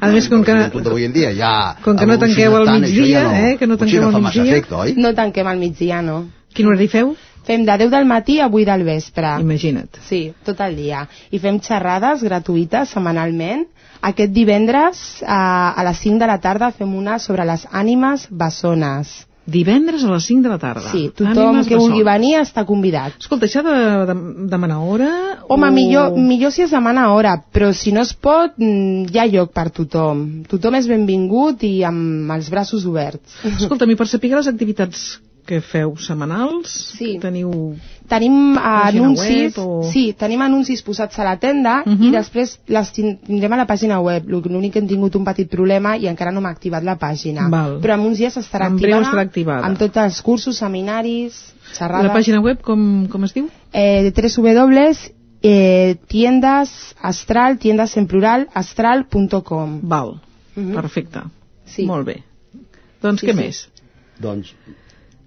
Speaker 2: A més, com que,
Speaker 3: Tot d'avui en dia ja
Speaker 2: com que no tanqueu al migdia,
Speaker 3: ja no,
Speaker 2: eh, que no tanqueu
Speaker 3: no
Speaker 2: al migdia.
Speaker 3: efecte, oi?
Speaker 9: No tanquem al migdia, no.
Speaker 2: quin horari feu?
Speaker 9: Fem de 10 del matí a 8 del vespre.
Speaker 2: Imagina't.
Speaker 9: Sí, tot el dia. I fem xerrades gratuïtes setmanalment. Aquest divendres a, a les 5 de la tarda fem una sobre les ànimes bessones.
Speaker 2: Divendres a les 5 de la tarda.
Speaker 9: Sí, tothom
Speaker 2: Ànimes
Speaker 9: que vulgui
Speaker 2: bessones.
Speaker 9: venir està convidat.
Speaker 2: Escolta, això de, de demanar hora...
Speaker 9: Home,
Speaker 2: o...
Speaker 9: millor, millor si es demana hora, però si no es pot, mm, hi ha lloc per tothom. Tothom és benvingut i amb els braços oberts.
Speaker 2: Escolta'm, i per saber les activitats que feu setmanals,
Speaker 9: Sí.
Speaker 2: teniu...
Speaker 9: Tenim anuncis,
Speaker 2: web o-
Speaker 9: sí, tenim anuncis posats a la tenda
Speaker 2: Mhm.
Speaker 9: i després les tin- tindrem a la pàgina web. L'ú- L'únic que hem tingut un petit problema i encara no m'ha activat la pàgina.
Speaker 2: Val.
Speaker 9: Però en uns dies estarà
Speaker 2: En
Speaker 9: activada,
Speaker 2: estarà activada.
Speaker 9: amb tots els cursos, seminaris, xerrades.
Speaker 2: La pàgina web com, com es diu?
Speaker 9: eh, www eh, tiendas astral, tiendas en plural, astral.com.
Speaker 2: Val,
Speaker 9: Mhm.
Speaker 2: perfecte.
Speaker 9: Sí.
Speaker 2: Molt bé. Doncs
Speaker 9: Sí,
Speaker 2: què
Speaker 9: sí.
Speaker 2: més?
Speaker 3: Doncs,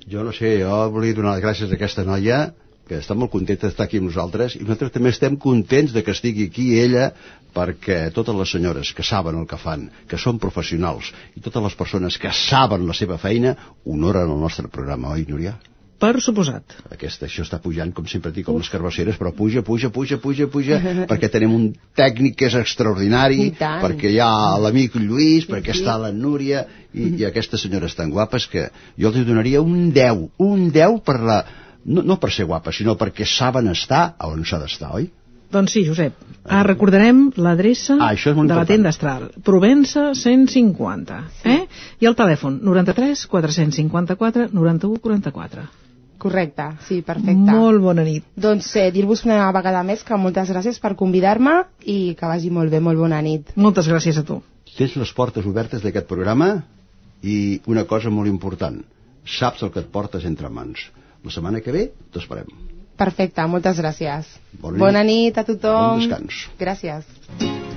Speaker 3: jo no sé, jo volia donar les gràcies a aquesta noia que està molt contenta d'estar aquí amb nosaltres i nosaltres també estem contents de que estigui aquí ella perquè totes les senyores que saben el que fan, que són professionals i totes les persones que saben la seva feina honoren el nostre programa, oi, Núria?
Speaker 2: Per suposat.
Speaker 3: Aquesta, això està pujant, com sempre dic, com les carbasseres, però puja, puja, puja, puja, puja, (laughs) perquè tenim un tècnic que és extraordinari, perquè hi ha l'amic Lluís, perquè
Speaker 9: Sí.
Speaker 3: està la Núria, i, i aquestes senyores tan guapes que jo els donaria un 10, un 10 per la... No, no per ser guapes, sinó perquè saben estar on s'ha d'estar, oi?
Speaker 2: Doncs sí, Josep. Ah, recordarem l'adreça
Speaker 3: Ah,
Speaker 2: de la
Speaker 3: important.
Speaker 2: tenda astral. Provença 150. Eh? I el telèfon 93 454 91 44.
Speaker 9: Correcte, sí, perfecte.
Speaker 2: Molt bona nit.
Speaker 9: Doncs eh, dir-vos una vegada més que moltes gràcies per convidar-me i que vagi molt bé, molt bona nit.
Speaker 2: Moltes gràcies a tu.
Speaker 3: Tens les portes obertes d'aquest programa i una cosa molt important, saps el que et portes entre mans. La setmana que ve t'esperem.
Speaker 9: Perfecte, moltes gràcies.
Speaker 3: Bona nit.
Speaker 9: Bona nit a tothom.
Speaker 3: Bon descans.
Speaker 9: Gràcies.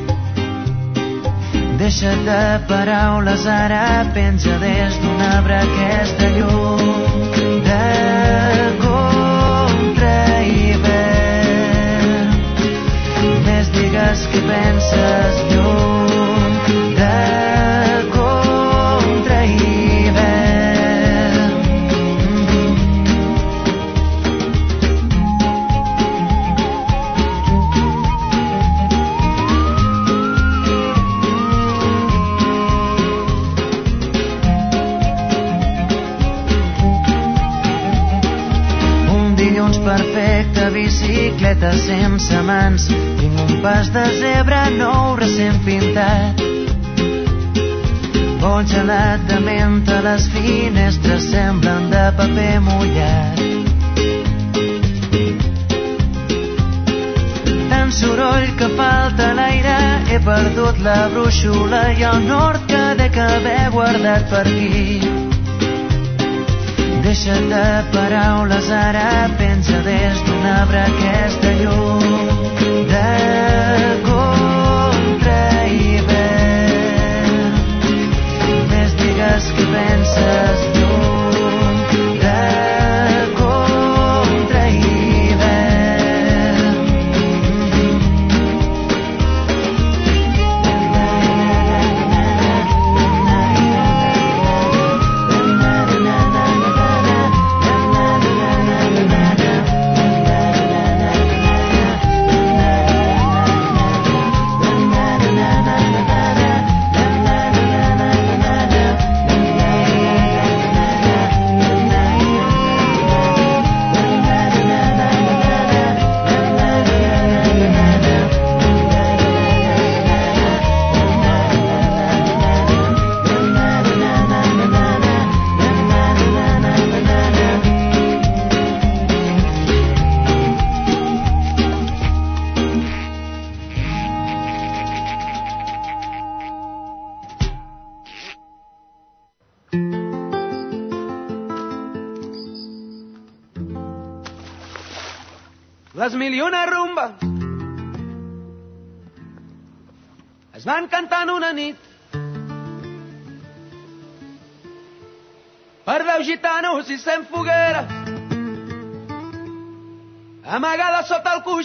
Speaker 8: Deixa't de paraules, ara penja des d'un arbre aquesta llum de contra hivern. Més digues que penses lluny
Speaker 11: bicicleta sense mans. Tinc un pas de zebra nou recent pintat. Vol gelat de menta, les finestres semblen de paper mullat. Tant soroll que falta l'aire, he perdut la brúixola i el nord que dec haver guardat per aquí. Deixa't de paraules ara, pensa des d'un arbre aquesta llum de contra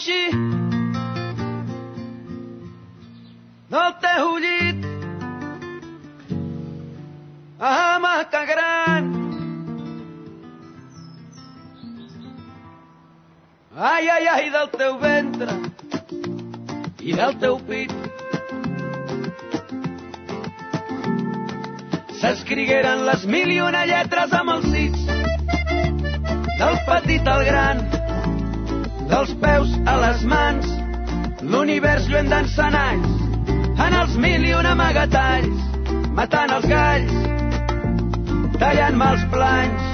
Speaker 12: coixí del teu llit hamaca gran ai, ai, ai, del teu ventre i del teu pit s'escrigueren les mil i una lletres amb els dits del petit al gran dels peus a les mans. L'univers lluent d'encenalls en els mil i una amagatalls matant els galls tallant-me els planys.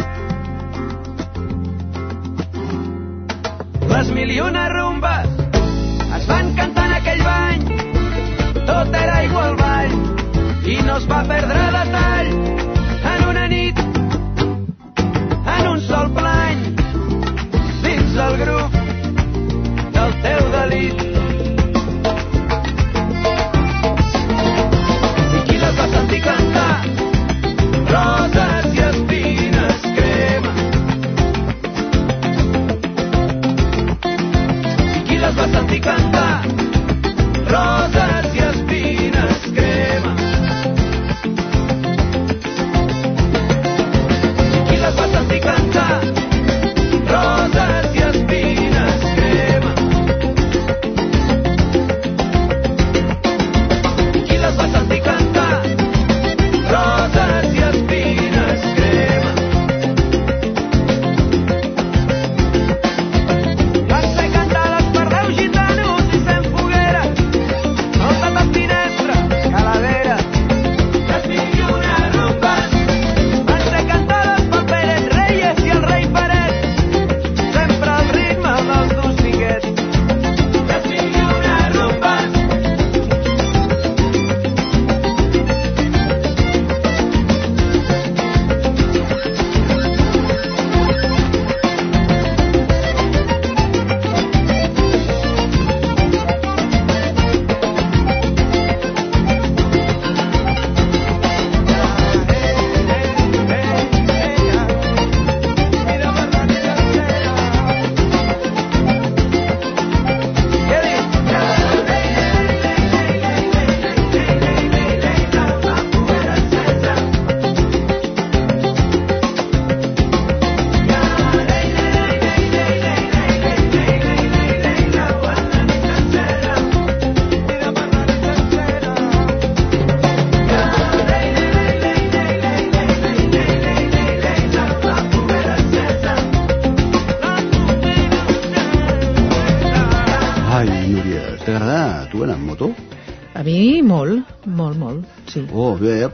Speaker 12: Les mil i una rumbes es van cantar en aquell bany. Tot era aigua al ball i no es va perdre detall del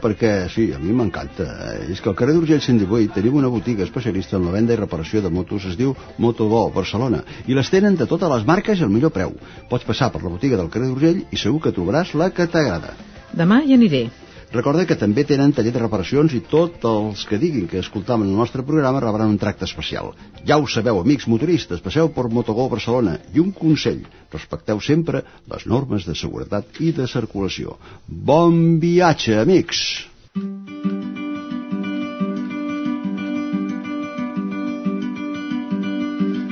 Speaker 3: perquè sí, a mi m'encanta. És que al carrer d'Urgell 118 tenim una botiga especialista en la venda i reparació de motos, es diu Motobo, Barcelona, i les tenen de totes les marques al millor preu. Pots passar per la botiga del carrer d'Urgell i segur que trobaràs la que t'agrada.
Speaker 2: Demà hi aniré.
Speaker 3: Recorda que també tenen taller de reparacions i tots els que diguin que escoltaven el nostre programa rebran un tracte especial. Ja ho sabeu, amics motoristes, passeu per Motogó Barcelona i un consell, respecteu sempre les normes de seguretat i de circulació. Bon viatge, amics!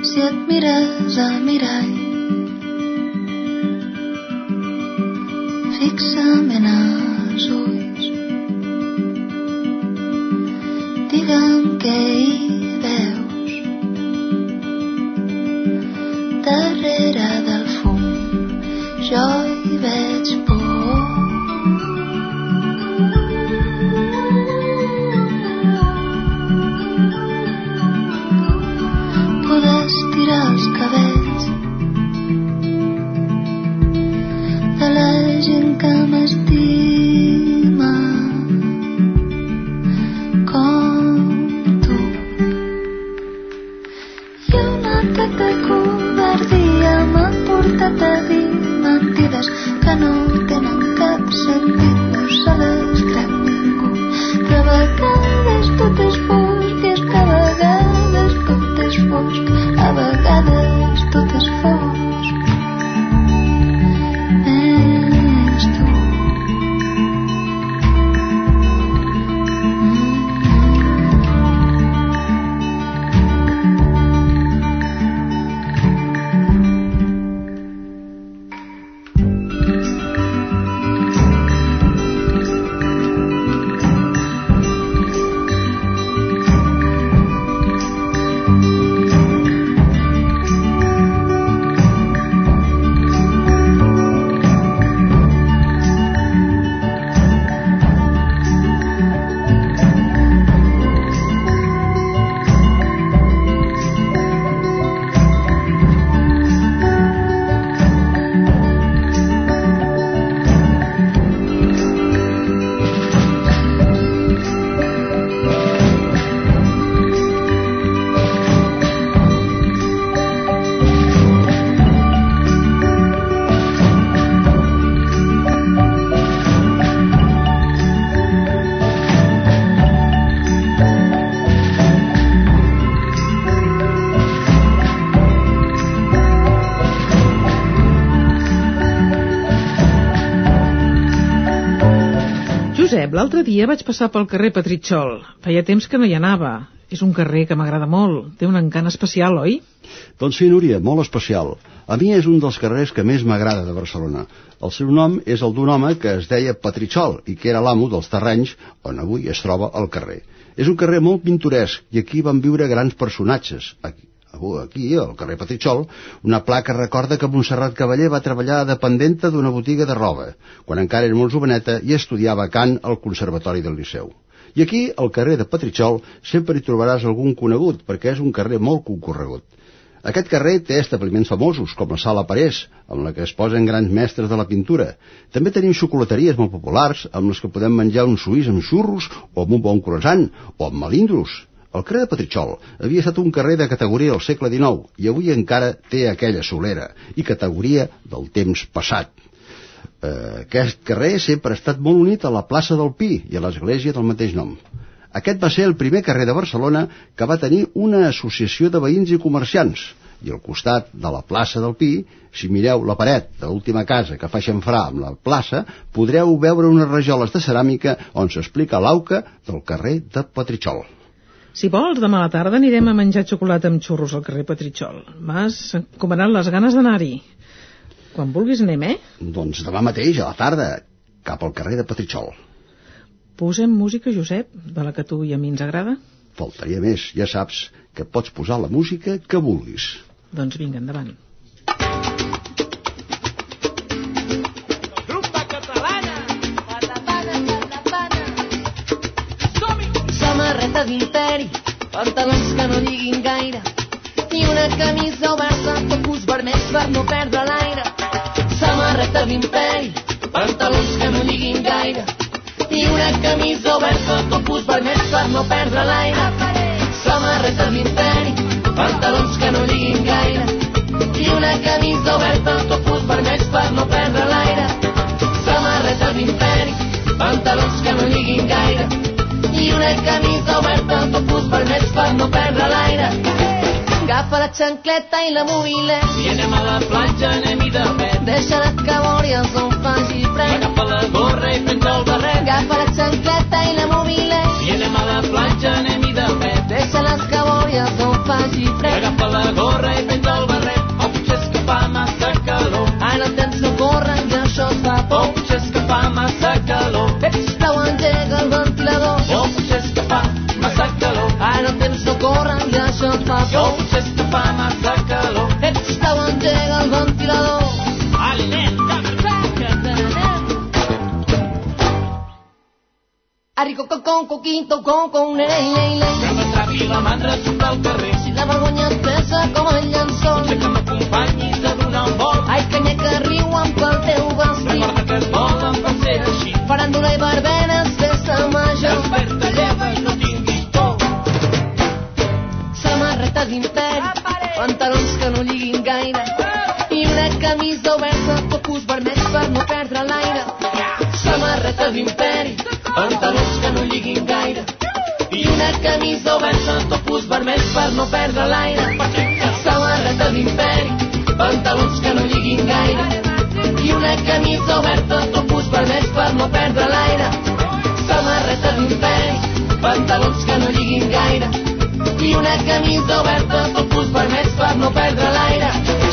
Speaker 13: Si et mires al mirall fixament als ulls digue'm què hi veus darrere del fum jo hi veig por poder la gent que
Speaker 2: l'altre dia vaig passar pel carrer Petritxol. Feia temps que no hi anava. És un carrer que m'agrada molt. Té un encant especial, oi?
Speaker 3: Doncs sí, Núria, molt especial. A mi és un dels carrers que més m'agrada de Barcelona. El seu nom és el d'un home que es deia Petritxol i que era l'amo dels terrenys on avui es troba el carrer. És un carrer molt pintoresc i aquí van viure grans personatges. Aquí, aquí, al carrer Petritxol, una placa recorda que Montserrat Cavaller va treballar de dependenta d'una botiga de roba, quan encara era molt joveneta i estudiava cant al Conservatori del Liceu. I aquí, al carrer de Petritxol, sempre hi trobaràs algun conegut, perquè és un carrer molt concorregut. Aquest carrer té establiments famosos, com la Sala Parés, amb la que es posen grans mestres de la pintura. També tenim xocolateries molt populars, amb les que podem menjar un suís amb xurros, o amb un bon croissant, o amb melindros. El carrer de Petritxol havia estat un carrer de categoria del segle XIX i avui encara té aquella solera i categoria del temps passat. Eh, aquest carrer sempre ha estat molt unit a la plaça del Pi i a l'església del mateix nom. Aquest va ser el primer carrer de Barcelona que va tenir una associació de veïns i comerciants i al costat de la plaça del Pi, si mireu la paret de l'última casa que fa xamfrà amb la plaça, podreu veure unes rajoles de ceràmica on s'explica l'auca del carrer de Petritxol.
Speaker 2: Si vols, demà a la tarda anirem a menjar xocolata amb xurros al carrer Petritxol. M'has encomanat les ganes d'anar-hi. Quan vulguis anem, eh?
Speaker 3: Doncs demà mateix, a la tarda, cap al carrer de Petritxol.
Speaker 2: Posem música, Josep, de la que tu i a mi ens agrada?
Speaker 3: Faltaria més, ja saps que pots posar la música que vulguis.
Speaker 2: Doncs vinga, endavant.
Speaker 14: Samarreta d'imperi, pantalons que no lliguin gaire i una camisa oberta, tocos vermells per no perdre l'aire. Samarreta d'imperi, pantalons que no lliguin gaire, i una camisa oberta, topus vermells per no perdre l'aire. Samarreta d'imperi, pantalons que no lliguin gaire, i una camisa oberta, topus vermells per no perdre l'aire. Samarreta d'imperi, pantalons que no lliguin gaire, i una camisa oberta, topus vermells per no perdre l'aire. Agafa la xancleta i la mobile
Speaker 12: I anem a la platja, anem-hi de pet.
Speaker 14: Deixa les cabòries on faci fred
Speaker 12: Agafa la gorra i prens el barret.
Speaker 14: Agafa la xancleta i la mobile
Speaker 12: I anem a la platja, anem-hi de pet.
Speaker 14: Deixa les cabòries on faci fred
Speaker 12: Agafa la gorra i prens el barret. O potser és que fa massa calor.
Speaker 14: Ara el temps no corre i això es fa
Speaker 12: O
Speaker 14: por
Speaker 12: potser és que fa massa calor.
Speaker 14: Això es fa
Speaker 12: O
Speaker 14: por
Speaker 12: potser que fa massa calor.
Speaker 14: Ets, sisplau, engega el ventilador Arrico con con coquito con con lei lei lei
Speaker 12: Que m'atrapi la mandra surt al carrer.
Speaker 14: Si la vergonya et pesa com el llençol
Speaker 12: Potser que m'acompanyis a donar un vol.
Speaker 14: Ai, canya que riuen pel teu vestit
Speaker 12: Recorda que es volen per ser així.
Speaker 14: Faràndula i barbenes, festa major
Speaker 12: Desperta,
Speaker 14: Samarreta d'imperi, pantalons que no lliguin gaire i una camisa oberta, topus vermells per no perdre l'aire. Samarreta d'imperi, pantalons que no lliguin gaire i una camisa oberta, topus vermells per no perdre l'aire. Samarreta d'imperi, pantalons que no lliguin gaire i una camisa oberta, topus vermells per no perdre l'aire. Samarreta d'imperi, pantalons que no lliguin gaire i una camisa oberta, topus vermells per no perdre l'aire.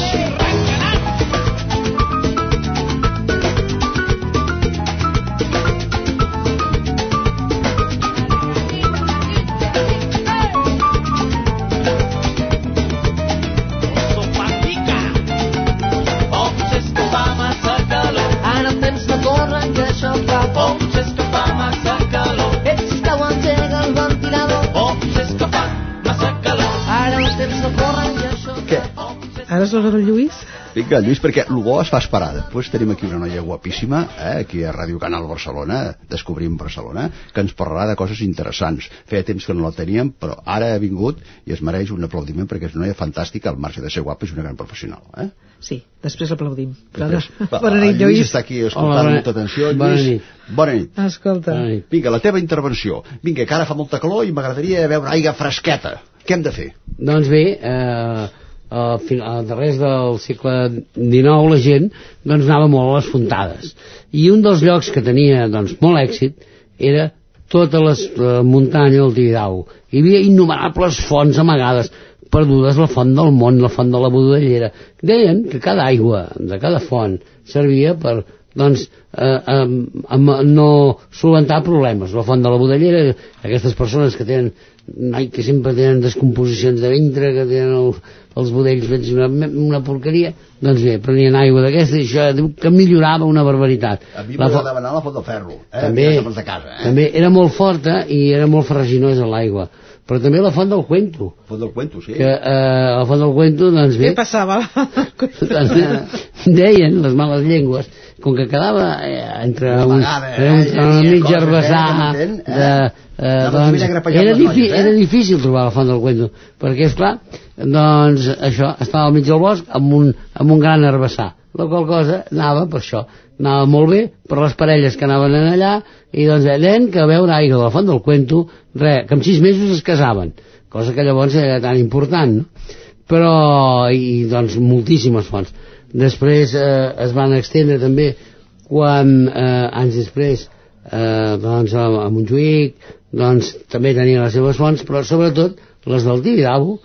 Speaker 12: És
Speaker 2: l'hora del Lluís?
Speaker 3: Vinga, Lluís, perquè el bo es fa esperar. Després tenim aquí una noia guapíssima, eh, aquí a Ràdio Canal Barcelona, Descobrim Barcelona, que ens parlarà de coses interessants. Feia temps que no la teníem, però ara ha vingut i es mereix un aplaudiment perquè és una noia fantàstica, al marge de ser guapa, és una gran professional. Eh?
Speaker 2: Sí, després l'aplaudim.
Speaker 3: Després, va,
Speaker 2: Bona nit,
Speaker 3: Lluís
Speaker 2: Lluís.
Speaker 3: està aquí escoltant
Speaker 10: Hola, bona-
Speaker 3: molta atenció. Lluís,
Speaker 10: bona nit.
Speaker 3: Bona nit.
Speaker 2: Escolta,
Speaker 10: Ai.
Speaker 3: Vinga, la teva intervenció. Vinga, que ara fa molta calor i m'agradaria veure aigua fresqueta. Què hem de fer?
Speaker 10: Doncs bé, eh, a, a darrers del segle XIX la gent doncs anava molt a les fontades i un dels llocs que tenia doncs, molt èxit era totes les eh, muntanyes del Tibidau hi havia innumerables fonts amagades perdudes la font del món, la font de la budellera. Deien que cada aigua de cada font servia per doncs, eh, eh, no solventar problemes. La font de la budellera aquestes persones que tenen ai, que sempre tenen descomposicions de ventre que tenen el, els budells fets una, una porqueria doncs bé, prenien aigua d'aquesta i això diu que millorava una barbaritat
Speaker 3: A mi m'agradava anar a la Font del Ferro. Eh?
Speaker 10: també,
Speaker 3: de casa, eh?
Speaker 10: també era molt forta i era molt ferraginosa l'aigua però també la font del cuento
Speaker 3: Font del Cuento, sí.
Speaker 10: que eh, la font del cuento doncs bé
Speaker 2: què passava? (laughs)
Speaker 10: doncs, deien les males llengües com que quedava eh, entre
Speaker 3: Una
Speaker 10: un,
Speaker 3: vegada,
Speaker 10: un,
Speaker 3: eh,
Speaker 10: un
Speaker 3: llegia
Speaker 10: mig
Speaker 3: coses,
Speaker 10: herbassar
Speaker 3: eh, eh?
Speaker 10: de, eh, doncs, era, difi
Speaker 3: noies, eh?
Speaker 10: era difícil trobar la font del cuento perquè és clar doncs això estava al mig del bosc amb un, amb un gran herbassar la qual cosa anava per això anava molt bé per les parelles que anaven en allà i doncs deien que a veure aigua de la font del cuento res, que en sis mesos es casaven cosa que llavors era tan important no? però i doncs moltíssimes fonts després eh, es van extendre també quan eh, anys després eh, doncs a, a Montjuïc doncs també tenia les seves fonts però sobretot les del Tibidabo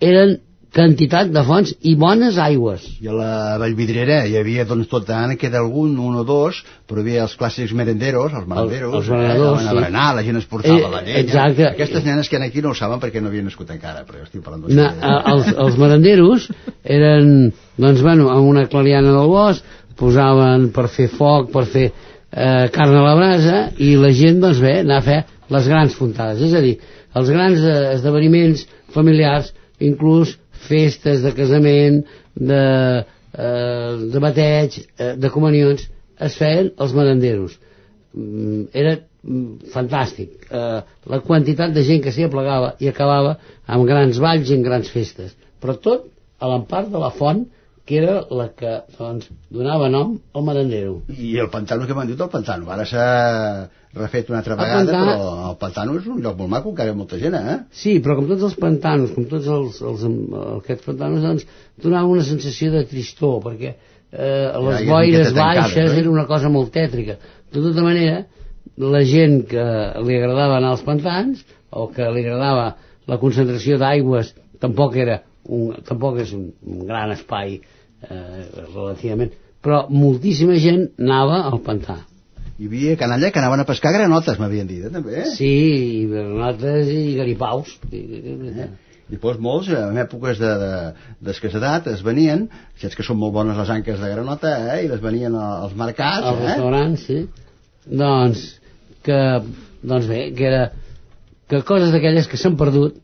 Speaker 10: eren quantitat de fonts i bones aigües
Speaker 3: I a la Vallvidrera hi havia doncs tot l'any queda algun, un o dos, però hi havia els clàssics merenderos, els merenderos,
Speaker 10: els merenderos,
Speaker 3: eh,
Speaker 10: sí.
Speaker 3: berenar, la gent es portava
Speaker 10: Eh,
Speaker 3: la llenya.
Speaker 10: exacte.
Speaker 3: Aquestes nenes que aquí no ho saben perquè no havien nascut encara, però jo estic parlant d'això.
Speaker 10: a, els, els merenderos eren doncs bueno, amb una clariana del bosc posaven per fer foc per fer eh, carn a la brasa i la gent doncs bé anar a fer les grans fontades és a dir, els grans eh, esdeveniments familiars inclús festes de casament de eh, de bateig, eh, de comunions, es feien els merenderos. Mm, era mm, fantàstic. Eh, la quantitat de gent que s'hi aplegava i acabava amb grans balls i en grans festes. Però tot a l'empart de la font que era la que doncs, donava nom al merendero.
Speaker 3: I el pantano que m'han dit el pantano. Ara s'ha refet una altra
Speaker 10: El
Speaker 3: vegada,
Speaker 10: pantà-
Speaker 3: però el pantano és un lloc molt maco, encara hi ha molta gent, eh?
Speaker 10: Sí, però com tots els pantanos, com tots els, els, aquests pantanos, doncs, donava una sensació de tristor, perquè eh,
Speaker 3: Ja,
Speaker 10: les
Speaker 3: i
Speaker 10: boires baixes
Speaker 3: oi?
Speaker 10: era una cosa molt tètrica. De tota manera, la gent que li agradava anar als pantans, o que li agradava la concentració d'aigües, tampoc era un, tampoc és un, un gran espai eh, relativament, però moltíssima gent anava al pantà.
Speaker 3: Hi havia canalla que anaven a pescar granotes, m'havien dit, eh, també. Eh?
Speaker 10: Sí, i granotes i garipaus.
Speaker 3: Eh? I doncs molts, en èpoques de, de, d'escassedat, es venien, saps que són molt bones les anques de granota, eh? i les venien als mercats,
Speaker 10: al
Speaker 3: eh?
Speaker 10: restaurant, sí. Doncs, que, doncs bé, que era que coses d'aquelles que s'han perdut,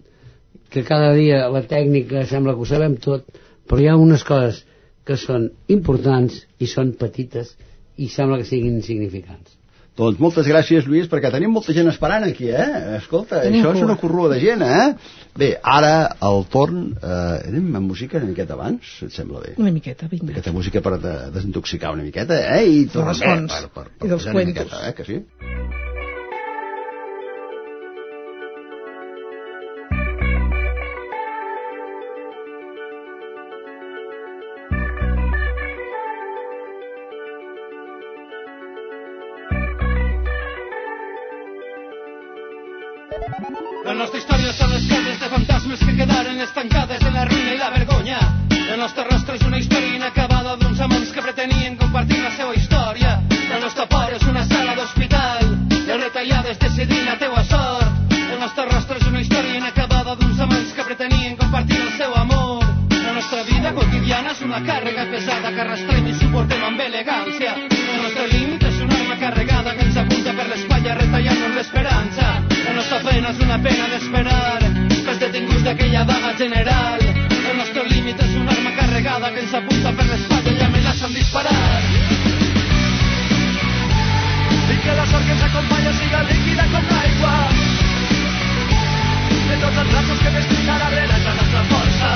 Speaker 10: que cada dia la tècnica sembla que ho sabem tot, però hi ha unes coses que són importants i són petites i sembla que siguin insignificants.
Speaker 3: Doncs moltes gràcies, Lluís, perquè tenim molta gent esperant aquí, eh? Escolta,
Speaker 10: Tenim
Speaker 3: això és
Speaker 10: cua.
Speaker 3: una corrua de gent, eh? Bé, ara el torn... Eh, anem amb música una miqueta abans, et sembla bé?
Speaker 2: Una miqueta, vinga.
Speaker 3: Aquesta música per de, desintoxicar una miqueta, eh? I tornem bé,
Speaker 2: fonts
Speaker 3: per, per,
Speaker 2: i
Speaker 3: per
Speaker 2: dels
Speaker 3: una
Speaker 2: cuentos.
Speaker 3: miqueta, eh? Que sí?
Speaker 15: Que ens apunta per l'espatlla i amenaça amb disparar. I que la sort que ens acompanya siga líquida com l'aigua. De tots els braços que m'explica darrere és la nostra força.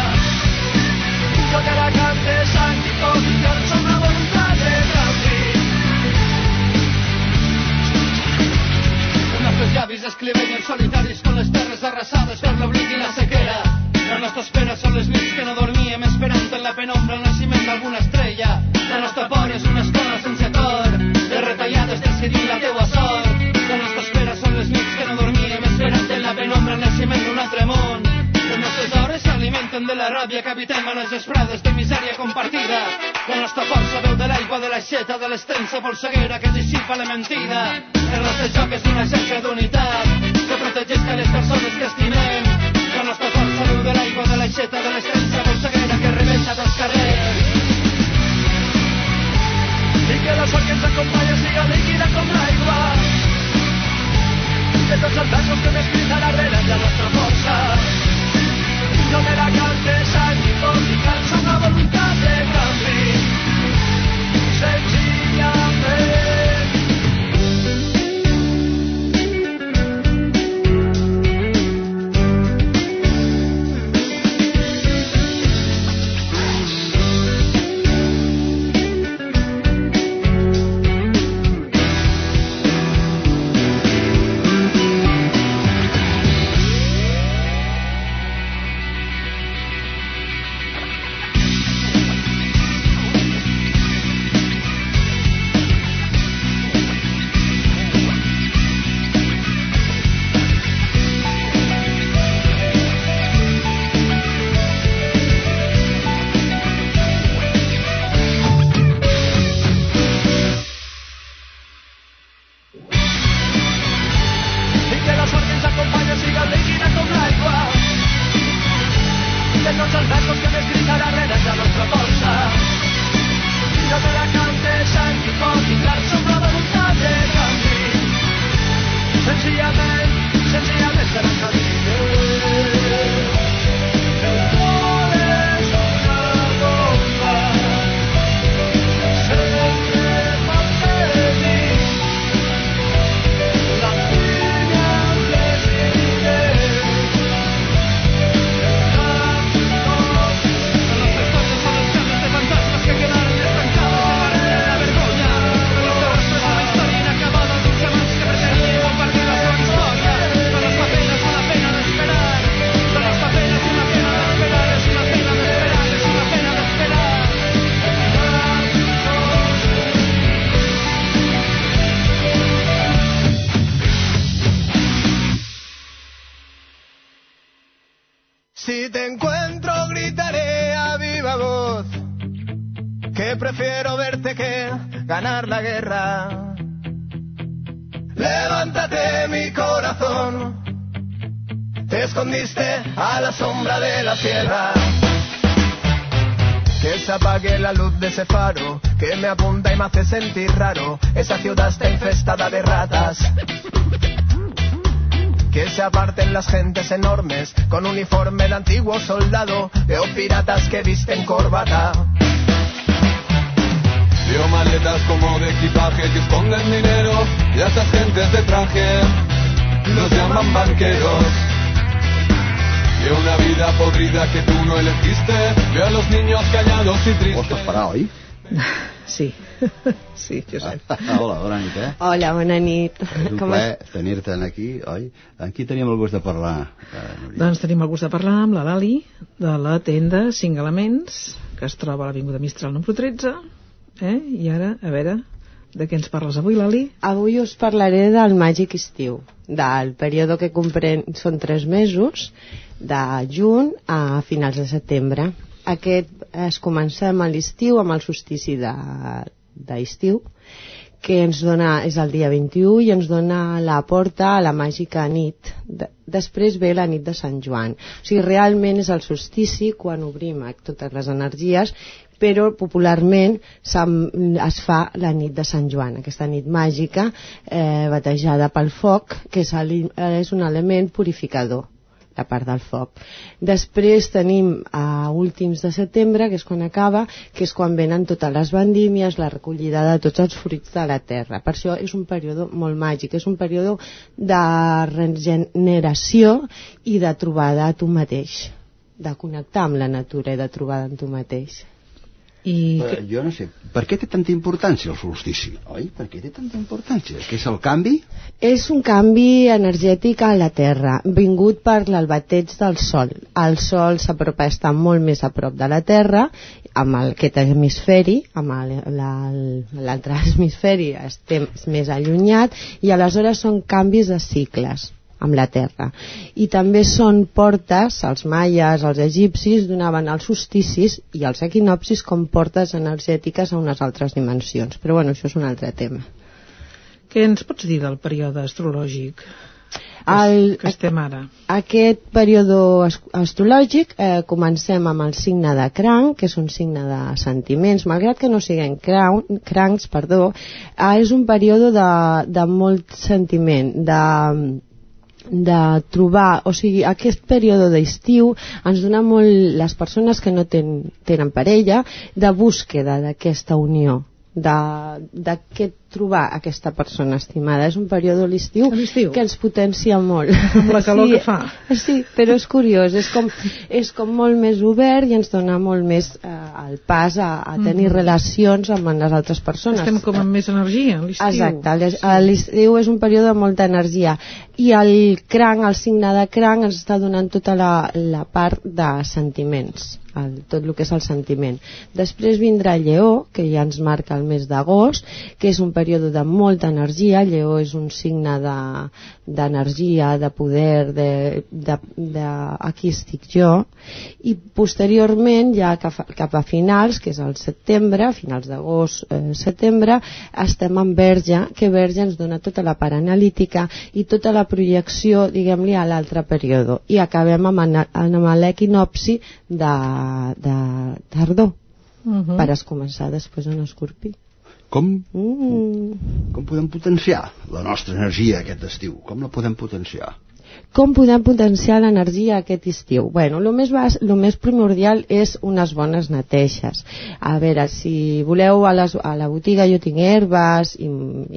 Speaker 15: Jo te la cante sang i foc i que som la voluntat de canvi. Els nostres llavis escrivenen solitaris con les terres arrasades per l'oblit l'extensa polseguera que dissipa la mentida.
Speaker 16: Sentir raro. Esa ciudad está infestada de ratas. Que se aparten las gentes enormes con uniforme de antiguo soldado. Veo piratas que visten corbata.
Speaker 17: Veo maletas como de equipaje que esconden dinero y a esas gentes de traje los llaman banqueros. Veo una vida podrida que tú no elegiste. Veo a los niños callados y tristes.
Speaker 3: Vols parar, oi?
Speaker 2: Sí, (laughs) sí, Josep. (laughs)
Speaker 3: Hola, bona nit, eh?
Speaker 18: Hola, bona nit.
Speaker 3: És un (laughs)
Speaker 18: Com
Speaker 3: plaer tenir-te aquí, oi? Amb qui teníem el gust de parlar? Eh, Núria?
Speaker 2: Doncs tenim el gust de parlar amb la Lali de la tenda 5 Elements que es troba a l'Avinguda Mistral número 13 eh? i ara, a veure de què ens parles avui, Lali?
Speaker 18: Avui us parlaré del màgic estiu, del període que comprèn, són tres mesos, de juny a finals de setembre. Aquest es comencem a l'estiu amb el solstici de- d'estiu, que ens dona, és el dia 21 i ens dona la porta a la màgica nit. De, després ve la nit de Sant Joan. O sigui, realment és el solstici quan obrim totes les energies però popularment es fa la nit de Sant Joan, aquesta nit màgica eh, batejada pel foc, que és, el, és un element purificador la part del foc. Després tenim a últims de setembre, que és quan acaba, que és quan venen totes les vendímies, la recollida de tots els fruits de la terra. Per això és un període molt màgic, és un període de regeneració i de trobada a tu mateix, de connectar amb la natura i de trobada amb tu mateix.
Speaker 2: I
Speaker 3: Eh, jo no sé, per què té tanta importància el solstici, oi? Per què té tanta importància? Que és el canvi?
Speaker 18: És un canvi energètic a la Terra, vingut per l'albateig del Sol. El Sol s'apropa, està molt més a prop de la Terra, amb el, aquest hemisferi, amb l'altre hemisferi estem més allunyat, i aleshores són canvis de cicles amb la Terra. I també són portes, els maies, els egipcis, donaven els solsticis i els equinopsis com portes energètiques a unes altres dimensions. Però bueno, això és un altre tema.
Speaker 2: què ens pots dir del període astrològic
Speaker 18: El,
Speaker 2: que estem ara?
Speaker 18: Aquest període as- astrològic eh, comencem amb el signe de cranc, que és un signe de sentiments, malgrat que no siguin craun, crancs, perdó, eh, és un període de, de molt sentiment, de de trobar, o sigui, aquest període d'estiu ens dona molt les persones que no ten, tenen parella de búsqueda d'aquesta unió de- d'aquest trobar aquesta persona estimada. És un període a l'estiu que ens potencia molt.
Speaker 2: Amb la calor que fa.
Speaker 18: Sí, però és curiós, és com, és com molt més obert i ens dona molt més eh, el pas a, a tenir
Speaker 2: Mhm.
Speaker 18: relacions amb les altres persones.
Speaker 2: Estem com amb més energia a l'estiu.
Speaker 18: Exacte, l'estiu és un període de molta energia i el cranc, el signe de cranc ens està donant tota la, la part de sentiments el, tot el que és el sentiment. Després vindrà Lleó que ja ens marca el mes d'agost que és un període de molta energia. Lleó és un signe de- d'energia, de, poder de, de, de aquí estic jo. I posteriorment ja cap a, cap a finals que és el setembre, finals d'agost eh, setembre, estem en Verge que Verge ens dona tota la part analítica i tota la projecció diguem-li a l'altre període. I acabem amb, ana- amb l'equinopsi de, de tardor
Speaker 2: Mhm.
Speaker 18: per es començar després en escorpí
Speaker 3: Com,
Speaker 18: mm.
Speaker 3: com podem potenciar la nostra energia aquest estiu? Com la podem potenciar?
Speaker 18: Com podem potenciar l'energia aquest estiu? Bueno, el més, bas, lo més primordial és unes bones neteges. A veure, si voleu a, les, a la botiga jo tinc herbes i,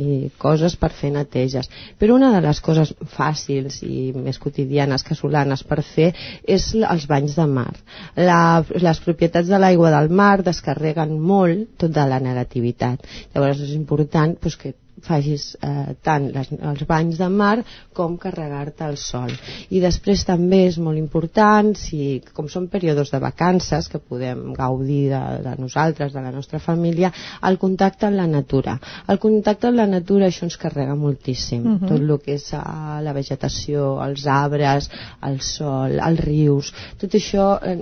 Speaker 18: i coses per fer neteges, però una de les coses fàcils i més quotidianes, casolanes per fer és els banys de mar. La, les propietats de l'aigua del mar descarreguen molt tota la negativitat. Llavors és important pues, que facis eh, tant les, els banys de mar com carregar-te al sol. I després també és molt important, si, com són períodes de vacances, que podem gaudir de, de nosaltres, de la nostra família, el contacte amb la natura. El contacte amb la natura això ens carrega moltíssim.
Speaker 2: Mhm.
Speaker 18: Tot el que és eh, la vegetació, els arbres, el sol, els rius, tot això, eh,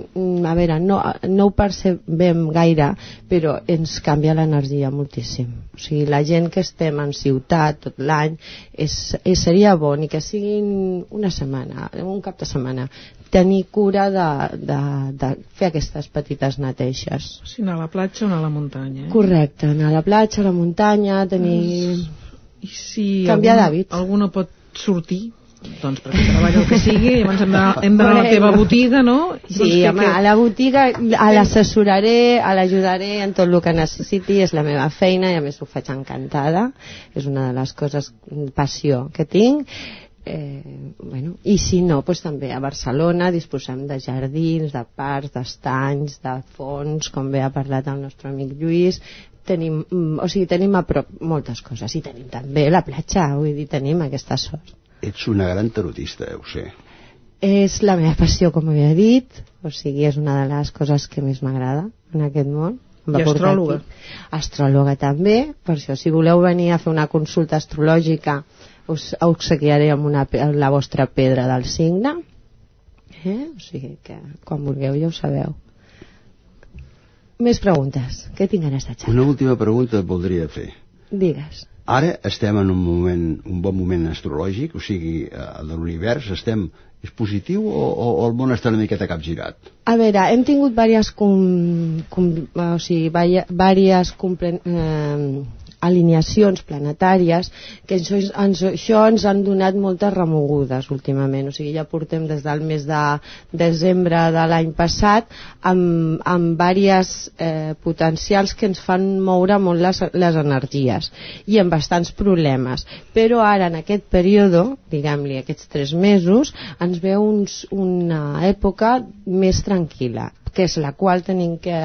Speaker 18: a veure, no, no ho percebem gaire, però ens canvia l'energia moltíssim. O sigui, la gent que estem en ciutat tot l'any, seria bo ni que siguin una setmana, un cap de setmana, tenir cura de, de, de fer aquestes petites neteixes.
Speaker 2: Si anar a la platja o anar a la muntanya. Eh?
Speaker 18: Correcte, anar a la platja, a la muntanya, tenir...
Speaker 2: I si
Speaker 18: Canviar d'hàbits.
Speaker 2: algú no pot sortir, doncs perquè treballa el que sigui, llavors hem d'anar (laughs) hem a la teva botiga, no?
Speaker 18: Sí,
Speaker 2: Doncs
Speaker 18: home,
Speaker 2: què-
Speaker 18: a la botiga a l'assessoraré, a l'ajudaré en tot el que necessiti, és la meva feina i a més ho faig encantada, és una de les coses, passió que tinc. Eh, bueno, I si no, doncs també a Barcelona disposem de jardins, de parcs, d'estanys, de fons, com bé ha parlat el nostre amic Lluís, tenim, mm, o sigui, tenim a prop moltes coses i tenim també la platja, vull dir, tenim aquesta sort.
Speaker 3: Ets una gran tarotista, ho sé.
Speaker 18: És la meva passió, com havia dit, o sigui, és una de les coses que més m'agrada en aquest món. Em va
Speaker 2: I astròloga.
Speaker 18: aquí. Astròloga també, per això si voleu venir a fer una consulta astrològica us obsequiaré amb, una, amb la vostra pedra del signe. Eh? O sigui que quan vulgueu ja ho sabeu. Més preguntes. Què tinc ganes de xerrar?
Speaker 3: Una última pregunta et voldria fer.
Speaker 18: Digues.
Speaker 3: Ara estem en un moment, un bon moment astrològic, o sigui, eh, de l'univers, estem, és positiu o, o, o el món està una miqueta capgirat?
Speaker 18: A veure, hem tingut diverses, com, com, o sigui, diverses comple, eh, alineacions planetàries que això, ens, això ens han donat moltes remogudes últimament, o sigui, ja portem des del mes de desembre de l'any passat amb, amb diverses eh, potencials que ens fan moure molt les, les energies i amb bastants problemes. Però ara en aquest període diguem-li aquests tres mesos ens ve uns, una època més tranquil·la que és la qual tenim que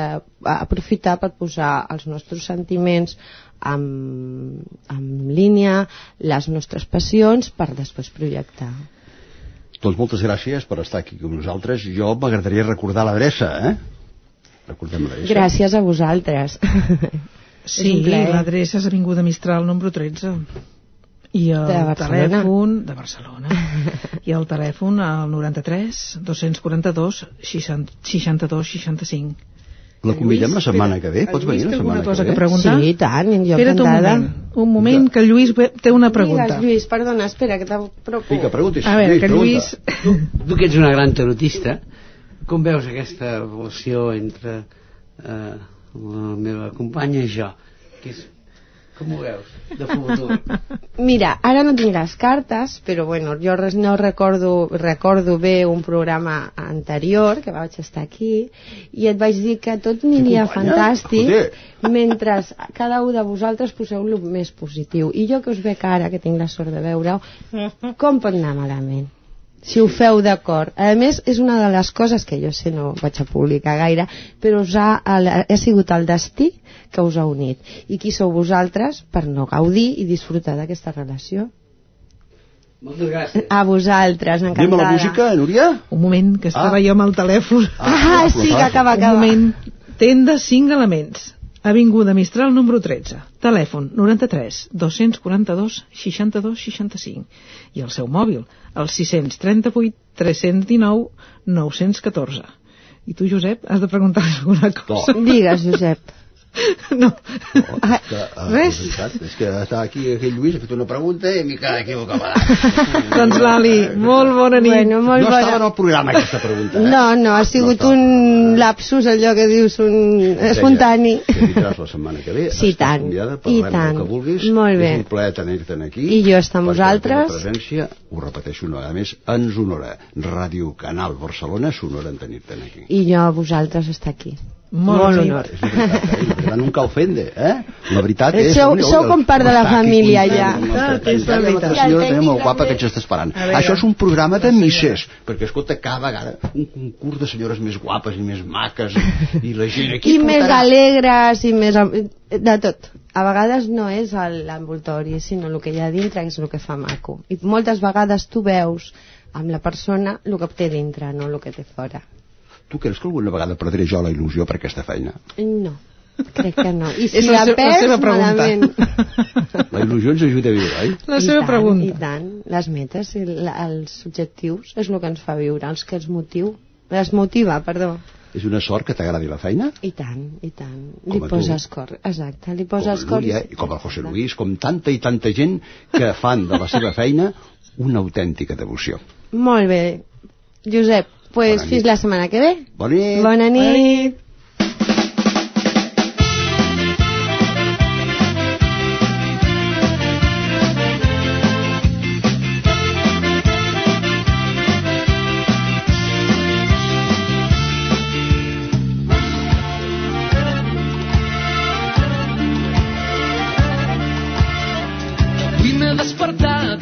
Speaker 18: aprofitar per posar els nostres sentiments en, en línia, les nostres passions per després projectar.
Speaker 3: Doncs moltes gràcies per estar aquí amb nosaltres. Jo m'agradaria recordar l'adreça, eh? Recordem l'adreça.
Speaker 18: Gràcies a vosaltres. (laughs)
Speaker 2: Sí, l'adreça és Avinguda Mistral número 13 i el
Speaker 18: De Barcelona.
Speaker 2: telèfon de Barcelona i el telèfon al 93 242 60, 62 65
Speaker 3: La convidem la setmana que ve? Pots venir
Speaker 2: Lluís
Speaker 3: la
Speaker 2: té alguna
Speaker 3: setmana
Speaker 2: cosa
Speaker 3: que
Speaker 2: preguntar?
Speaker 18: Sí, i tant, jo
Speaker 2: Espera't un moment, un moment que el Lluís té una pregunta.
Speaker 18: Digues, Lluís, perdona, espera, que t'apropo.
Speaker 3: Vinga, preguntis.
Speaker 2: A veure, que
Speaker 3: Lluís,
Speaker 2: Lluís...
Speaker 10: Tu que ets una gran tarotista, com veus aquesta relació entre eh, la meva companya i jo? Que és, com ho veus, de futur? (laughs)
Speaker 18: Mira, ara no tinc les cartes, però bueno, jo res no recordo, recordo bé un programa anterior, que vaig estar aquí, i et vaig dir que tot aniria
Speaker 3: companya?
Speaker 18: fantàstic mentre cada un de vosaltres poseu el més positiu. I jo que us veig ara, que tinc la sort de veure-ho, com pot anar malament? Si ho feu d'acord. A més, és una de les coses que jo sé no vaig a publicar gaire, però us ha, ha sigut el destí que us ha unit. I qui sou vosaltres per no gaudir i disfrutar d'aquesta relació?
Speaker 10: Moltes gràcies.
Speaker 18: A vosaltres, encantada.
Speaker 3: Anem a la música, Núria?
Speaker 2: Un moment, que estava
Speaker 3: Ah.
Speaker 2: jo amb el telèfon.
Speaker 18: Ah, sí, que acaba, acaba.
Speaker 2: Un moment. Tenda 5 elements. Avinguda Mistral número 13. Telèfon 93 242 62 65. I el seu mòbil, el 638 319 914. I tu, Josep, has de preguntar alguna cosa.
Speaker 18: Digues, Josep. (laughs)
Speaker 2: No.
Speaker 18: Ah,
Speaker 3: Que, eh,
Speaker 2: Res.
Speaker 3: És, veritat, és que està aquí aquell Lluís, ha fet una pregunta i m'he quedat equivocat.
Speaker 2: doncs Lali, molt bona nit.
Speaker 18: Bueno, molt
Speaker 3: no
Speaker 18: bona.
Speaker 3: estava en el programa aquesta pregunta. Eh?
Speaker 18: No, no, ha sigut un lapsus, allò que dius, un espontani.
Speaker 3: Que vindràs la setmana que ve.
Speaker 18: Sí, tant.
Speaker 3: convidada,
Speaker 18: I tant.
Speaker 3: que vulguis.
Speaker 18: Molt bé.
Speaker 3: És un plaer tenir-te aquí.
Speaker 18: I jo estar amb
Speaker 3: perquè la
Speaker 18: vosaltres.
Speaker 3: presència, ho repeteixo una vegada més, ens honora. Ràdio Canal Barcelona s'honora en tenir-te aquí.
Speaker 18: I jo a vosaltres estar aquí.
Speaker 2: Molt
Speaker 18: Molt honor.
Speaker 3: És la veritat, eh? Nunca ofende, eh? La veritat és...
Speaker 18: Sou-
Speaker 3: Déu-n'hi-do,
Speaker 18: sou com part de la família, ja.
Speaker 3: nostre
Speaker 2: Ah, és la veritat.
Speaker 3: La
Speaker 18: el
Speaker 3: senyora també molt guapa que ens està esperant. Això és un programa de misses, perquè, escolta, cada vegada un concurs de senyores més guapes i més maques i, i la gent aquí
Speaker 18: I més
Speaker 3: portarà-
Speaker 18: alegres i més... de tot. a vegades no és l'envoltori, sinó el que hi ha dintre és el que fa maco. I moltes vegades tu veus amb la persona el que té dintre, no el que té fora.
Speaker 3: Tu creus que alguna vegada perdré jo la il·lusió per aquesta feina?
Speaker 18: No, crec que no. I (laughs)
Speaker 2: És
Speaker 18: si
Speaker 2: la
Speaker 18: la,
Speaker 2: la
Speaker 18: perds,
Speaker 2: seva pregunta.
Speaker 18: malament.
Speaker 3: La il·lusió ens ajuda a viure, oi?
Speaker 2: La
Speaker 18: I
Speaker 2: seva
Speaker 18: tant,
Speaker 2: pregunta.
Speaker 18: I tant, les metes, i la- els objectius és el que ens fa viure, els que ens motiu, les motiva, perdó.
Speaker 3: És una sort que t'agradi la feina?
Speaker 18: I tant, i tant.
Speaker 3: Com
Speaker 18: li poses cor, exacte, li poses cor.
Speaker 3: Núria, i com el José Luis, com tanta i tanta gent que fan de la seva feina una autèntica devoció.
Speaker 18: Molt bé. Josep, pues
Speaker 3: Bona nit.
Speaker 18: fins la setmana que ve.
Speaker 3: Bona nit.
Speaker 18: Bona nit.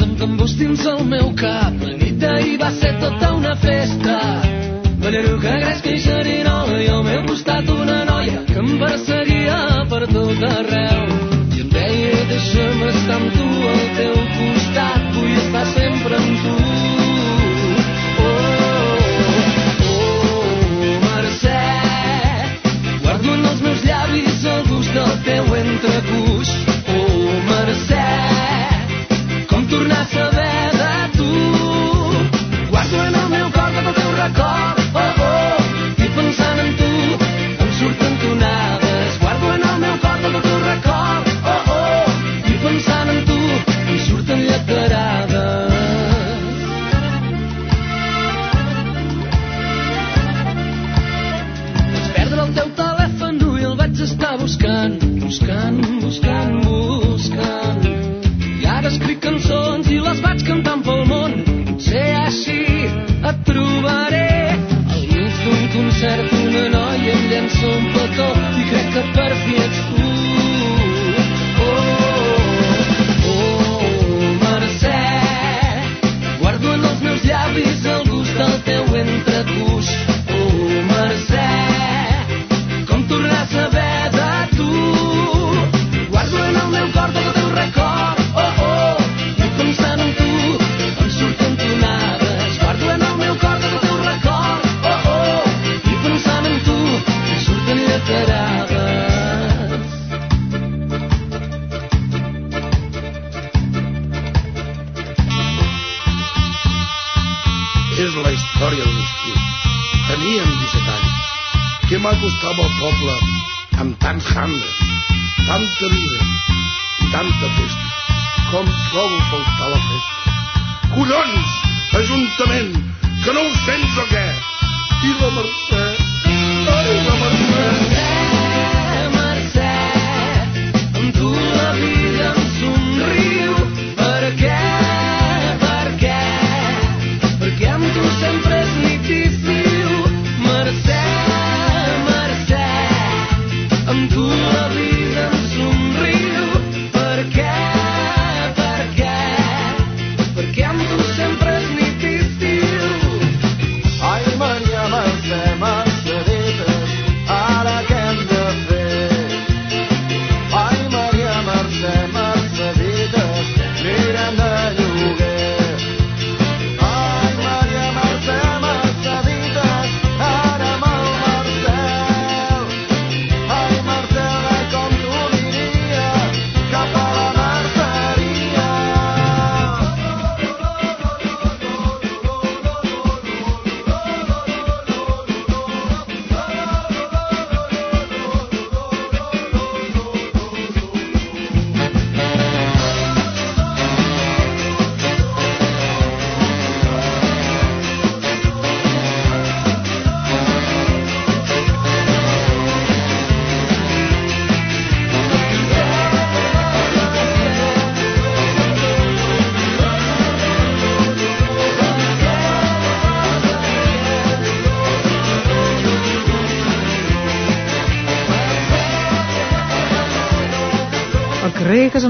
Speaker 12: Amb tambors dins el meu cap. La nit d'ahir va ser tota una festa.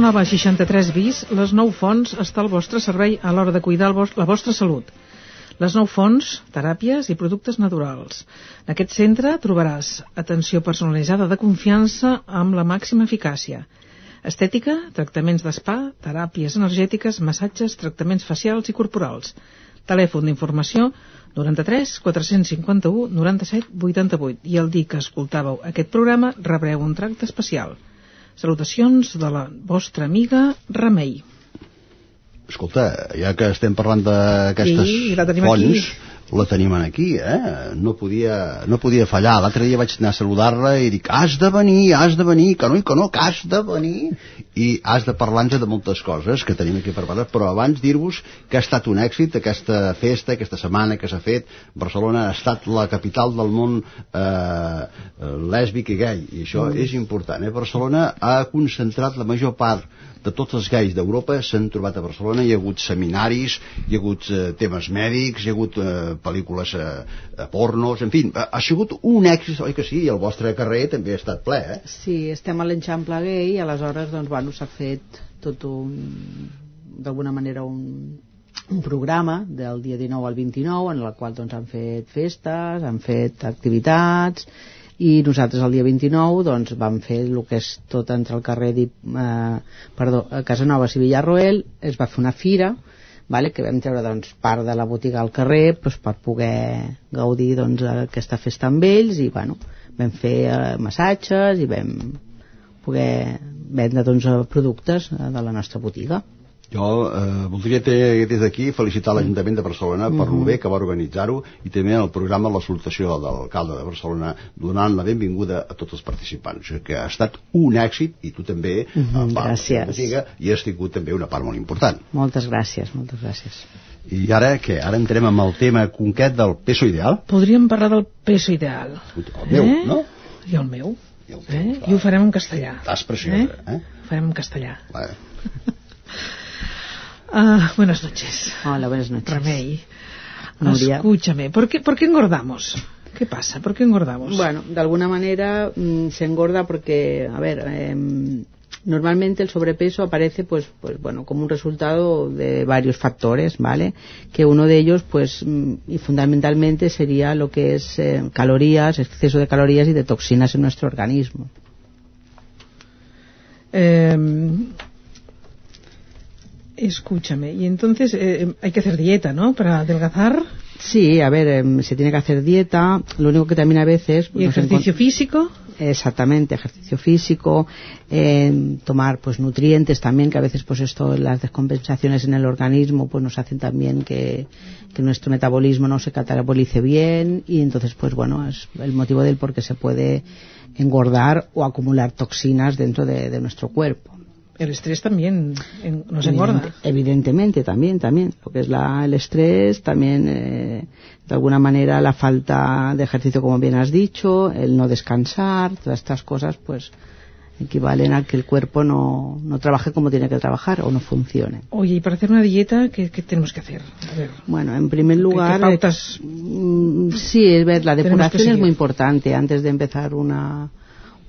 Speaker 2: Casanova 63 bis, les nou fonts està al vostre servei a l'hora de cuidar el vos la vostra salut. Les nou fonts, teràpies i productes naturals. En aquest centre trobaràs atenció personalitzada de confiança amb la màxima eficàcia. Estètica, tractaments d'espa, teràpies energètiques, massatges, tractaments facials i corporals. Telèfon d'informació 93 451 97 88 i el dia que escoltàveu aquest programa rebreu un tracte especial. Salutacions de la vostra amiga Remei.
Speaker 3: Escolta, ja que estem parlant d'aquestes
Speaker 2: Sí,
Speaker 3: fonts,
Speaker 2: aquí.
Speaker 3: La tenim aquí, eh? No podia, no podia fallar. L'altre dia vaig anar a saludar-la i dic, has de venir, has de venir, que no i que no, que has de venir. I has de parlar-nos de moltes coses que tenim aquí per parlar, però abans dir-vos que ha estat un èxit aquesta festa, aquesta setmana que s'ha fet. Barcelona ha estat la capital del món eh, eh, lèsbic i gai, i això
Speaker 19: Mm.
Speaker 3: és important. Eh? Barcelona ha concentrat la major part de tots els gais d'Europa s'han trobat a Barcelona, hi ha hagut seminaris, hi ha hagut eh, temes mèdics, hi ha hagut eh, pel·lícules eh, eh, pornos, en fi, ha, ha sigut un èxit, oi que sí? I el vostre carrer també ha estat ple, eh?
Speaker 19: Sí, estem a l'Enxample Gay i aleshores doncs, bueno, s'ha fet tot un d'alguna manera un, un programa del dia 19 al 29 en el qual doncs, han fet festes, han fet activitats i nosaltres el dia 29 doncs, vam fer el que és tot entre el carrer eh, perdó, a Casa Nova i Villarroel es va fer una fira vale, que vam treure doncs, part de la botiga al carrer doncs, per poder gaudir doncs, aquesta festa amb ells. I bueno, vam fer eh, massatges i vam poder vendre doncs, productes eh, de la nostra botiga
Speaker 3: Jo eh, voldria ter, des d'aquí felicitar l'Ajuntament de Barcelona per
Speaker 19: Mhm.
Speaker 3: lo bé que va organitzar-ho i també el programa la salutació de l'alcalde de Barcelona donant la benvinguda a tots els participants O sigui que ha estat un èxit i tu també
Speaker 19: Mhm,
Speaker 3: a part
Speaker 19: gràcies.
Speaker 3: botiga, hi has tingut també una part molt important
Speaker 19: moltes gràcies, moltes gràcies
Speaker 3: i ara què? Ara entrem amb el tema concret del peso ideal
Speaker 2: Podríem parlar del peso ideal.
Speaker 3: el meu,
Speaker 2: eh?
Speaker 3: no?
Speaker 2: I el meu. eh? I ho farem en castellà.
Speaker 3: Estàs preciosa, eh?
Speaker 2: Ho farem en castellà.
Speaker 3: Vale. (laughs)
Speaker 2: Ah, buenas noches.
Speaker 19: Hola, buenas noches. Nuria.
Speaker 2: Escúchame, ¿por qué, ¿por qué engordamos? ¿Qué pasa? ¿Por qué engordamos?
Speaker 19: Bueno, de alguna manera mm, se engorda porque, a ver, em, normalmente el sobrepeso aparece, pues, pues, bueno, como un resultado de varios factores, ¿vale? Que uno de ellos, pues, mm, y fundamentalmente sería lo que es eh, calorías, exceso de calorías y de toxinas en nuestro organismo.
Speaker 2: Eh, escúchame, y entonces eh, hay que hacer dieta, ¿no? Para adelgazar.
Speaker 19: Sí, a ver, em, se tiene que hacer dieta, lo único que también a veces...
Speaker 2: ¿Y ejercicio físico?
Speaker 19: Exactamente, ejercicio físico, eh, tomar pues nutrientes también, que a veces pues esto, las descompensaciones en el organismo pues nos hacen también que, que nuestro metabolismo no se catabolice bien y entonces pues bueno, es el motivo del por qué se puede engordar o acumular toxinas dentro de, de nuestro cuerpo.
Speaker 2: El estrés también nos engorda.
Speaker 19: Evidente- Evidentemente, también, también. Lo que es la, el estrés, también, eh, de alguna manera, la falta de ejercicio, como bien has dicho, el no descansar, todas estas cosas, pues, equivalen a que el cuerpo no, no trabaje como tiene que trabajar o no funcione.
Speaker 2: Oye, y para hacer una dieta, ¿qué, qué tenemos que hacer? A ver.
Speaker 19: Bueno, en primer lugar,
Speaker 2: qué pautas
Speaker 19: mm, sí, es ver, la depuración es muy importante antes de empezar una,